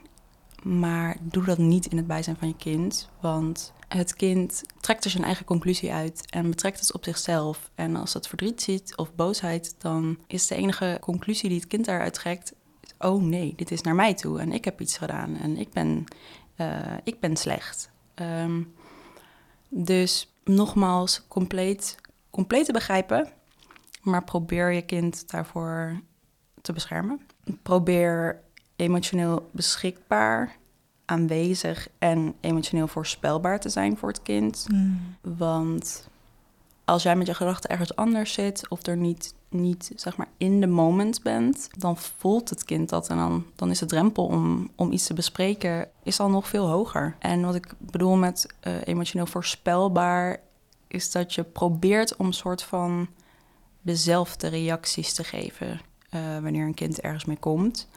S1: maar doe dat niet in het bijzijn van je kind. Want het kind trekt er zijn eigen conclusie uit en betrekt het op zichzelf. En als het verdriet ziet of boosheid, dan is de enige conclusie die het kind daaruit trekt: oh nee, dit is naar mij toe en ik heb iets gedaan en ik ben, eh, ik ben slecht. Ehm, dus nogmaals, compleet, compleet te begrijpen, maar probeer je kind daarvoor te beschermen. Probeer emotioneel beschikbaar, aanwezig en emotioneel voorspelbaar te zijn voor het kind. Want als jij met je gedachten ergens anders zit of er niet, niet zeg maar in de moment bent, dan voelt het kind dat en dan, dan is de drempel om, om iets te bespreken is al nog veel hoger. En wat ik bedoel met eh, emotioneel voorspelbaar is dat je probeert om een soort van dezelfde reacties te geven eh, wanneer een kind ergens mee komt.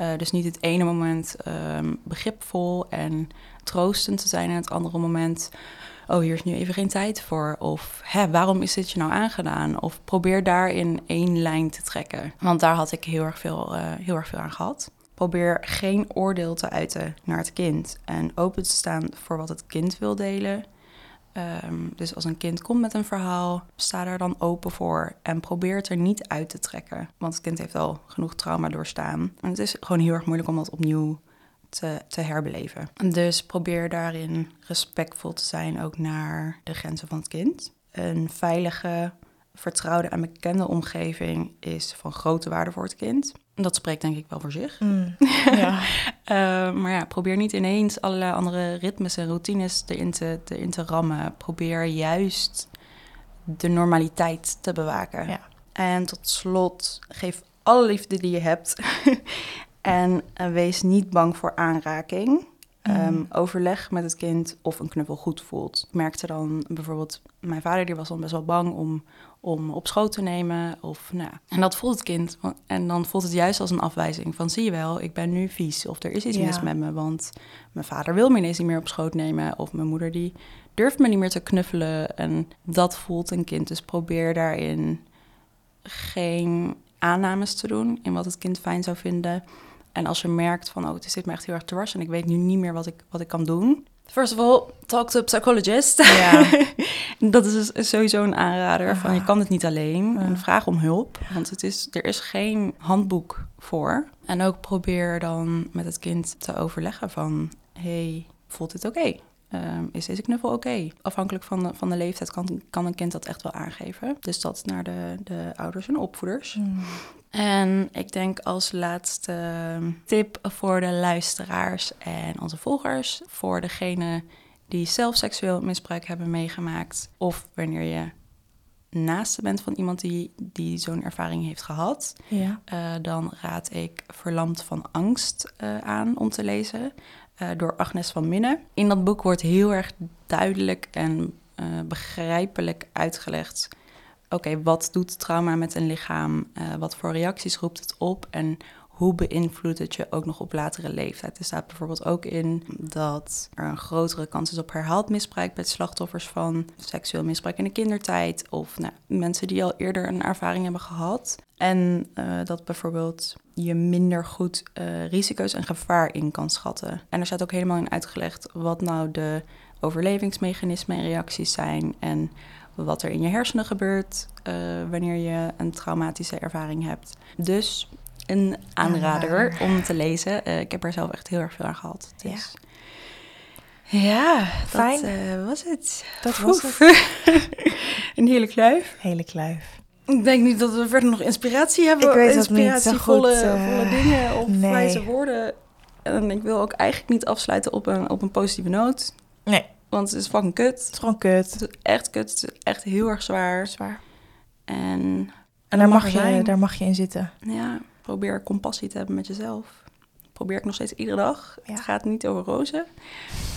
S1: Uh, dus niet het ene moment um, begripvol en troostend te zijn en het andere moment oh, hier is nu even geen tijd voor. Of hè, waarom is dit je nou aangedaan? Of probeer daarin één lijn te trekken. Want daar had ik heel erg veel, uh, heel erg veel aan gehad. Probeer geen oordeel te uiten naar het kind en open te staan voor wat het kind wil delen. Um, dus als een kind komt met een verhaal, sta daar dan open voor en probeer het er niet uit te trekken. Want het kind heeft al genoeg trauma doorstaan. En het is gewoon heel erg moeilijk om dat opnieuw te, te herbeleven. Dus probeer daarin respectvol te zijn ook naar de grenzen van het kind. Een veilige, vertrouwde en bekende omgeving is van grote waarde voor het kind. Dat spreekt denk ik wel voor zich.
S2: Mm, [LAUGHS] ja.
S1: Uh, maar ja, probeer niet ineens allerlei andere ritmes en routines erin te, erin te rammen. Probeer juist de normaliteit te bewaken.
S2: Ja.
S1: En tot slot, geef alle liefde die je hebt. [LAUGHS] en uh, wees niet bang voor aanraking. Um, overleg met het kind of een knuffel goed voelt. Ik merkte dan bijvoorbeeld, mijn vader die was dan best wel bang om, om op schoot te nemen. Of, nou, en dat voelt het kind. En dan voelt het juist als een afwijzing van zie je wel, ik ben nu vies. Of er is iets
S2: Ja.
S1: mis met me, want mijn vader wil me ineens niet meer op schoot nemen. Of mijn moeder die durft me niet meer te knuffelen. En dat voelt een kind. Dus probeer daarin geen aannames te doen in wat het kind fijn zou vinden. En als je merkt van, oh, het zit me echt heel erg dwars en ik weet nu niet meer wat ik, wat ik kan doen. First of all, talk to a psychologist.
S2: Ja. [LAUGHS]
S1: dat is dus sowieso een aanrader van, je
S2: Ah.
S1: kan het niet alleen.
S2: Ja.
S1: En vraag om hulp, want het is, er is geen handboek voor. En ook probeer dan met het kind te overleggen van, hey, voelt dit oké? Ehm, is deze knuffel oké? Afhankelijk van de, van de leeftijd kan, kan een kind dat echt wel aangeven. Dus dat naar de, de ouders en opvoeders.
S2: Mm.
S1: En ik denk als laatste tip voor de luisteraars en onze volgers, voor degene die zelf seksueel misbruik hebben meegemaakt, of wanneer je naaste bent van iemand die, die zo'n ervaring heeft gehad,
S2: Ja.
S1: eh, dan raad ik Verlamd van Angst eh, aan om te lezen eh, door Agnes van Minne. In dat boek wordt heel erg duidelijk en eh, begrijpelijk uitgelegd. Oké, wat doet trauma met een lichaam? Eh, wat voor reacties roept het op? En hoe beïnvloedt het je ook nog op latere leeftijd? Er staat bijvoorbeeld ook in dat er een grotere kans is op herhaald misbruik bij slachtoffers van seksueel misbruik in de kindertijd. Of nou, mensen die al eerder een ervaring hebben gehad. En eh, dat bijvoorbeeld je minder goed eh, risico's en gevaar in kan schatten. En er staat ook helemaal in uitgelegd wat nou de overlevingsmechanismen en reacties zijn. En wat er in je hersenen gebeurt eh, wanneer je een traumatische ervaring hebt. Dus een aanrader om te lezen. Eh, ik heb er zelf echt heel erg veel aan gehad. Dus. Ja,
S2: Fijn.
S1: dat eh, was het.
S2: Dat was
S1: Oef.
S2: het. [LAUGHS]
S1: een heerlijk luif.
S2: Hele kluif.
S1: Ik denk niet dat we verder nog inspiratie hebben.
S2: Ik weet niet
S1: Inspiratievolle
S2: goed, eh,
S1: volle dingen of
S2: nee.
S1: wijze woorden. En ik wil ook eigenlijk niet afsluiten op een, op een positieve noot.
S2: Nee,
S1: Want het is fucking kut.
S2: het is gewoon kut.
S1: Het is echt kut. Het is echt heel erg zwaar.
S2: Zwaar.
S1: En
S2: En daar
S1: mag
S2: je, daar mag je in zitten.
S1: ja, probeer compassie te hebben met jezelf. Probeer ik nog steeds iedere dag.
S2: Ja.
S1: Het gaat niet over rozen.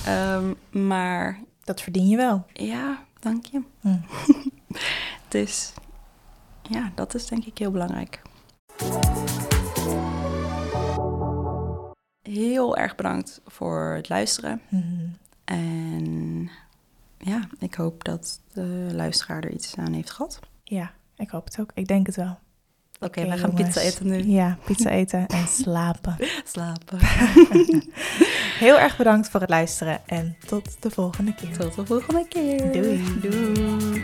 S1: Ehm, maar
S2: Dat verdien je wel.
S1: ja, dank je.
S2: Hm. [LAUGHS]
S1: Dus ja, dat is denk ik heel belangrijk. Heel erg bedankt voor het luisteren.
S2: Mhm.
S1: En ja, ik hoop dat de luisteraar er iets aan heeft gehad.
S2: Ja, ik hoop het ook. Ik denk het wel. Oké,
S1: we gaan
S2: jongens.
S1: pizza eten nu.
S2: Ja, pizza eten en [LAUGHS] slapen.
S1: Slapen. [LAUGHS]
S2: Heel erg bedankt voor het luisteren en tot de volgende keer.
S1: Tot de volgende keer.
S2: Doei.
S1: Doei.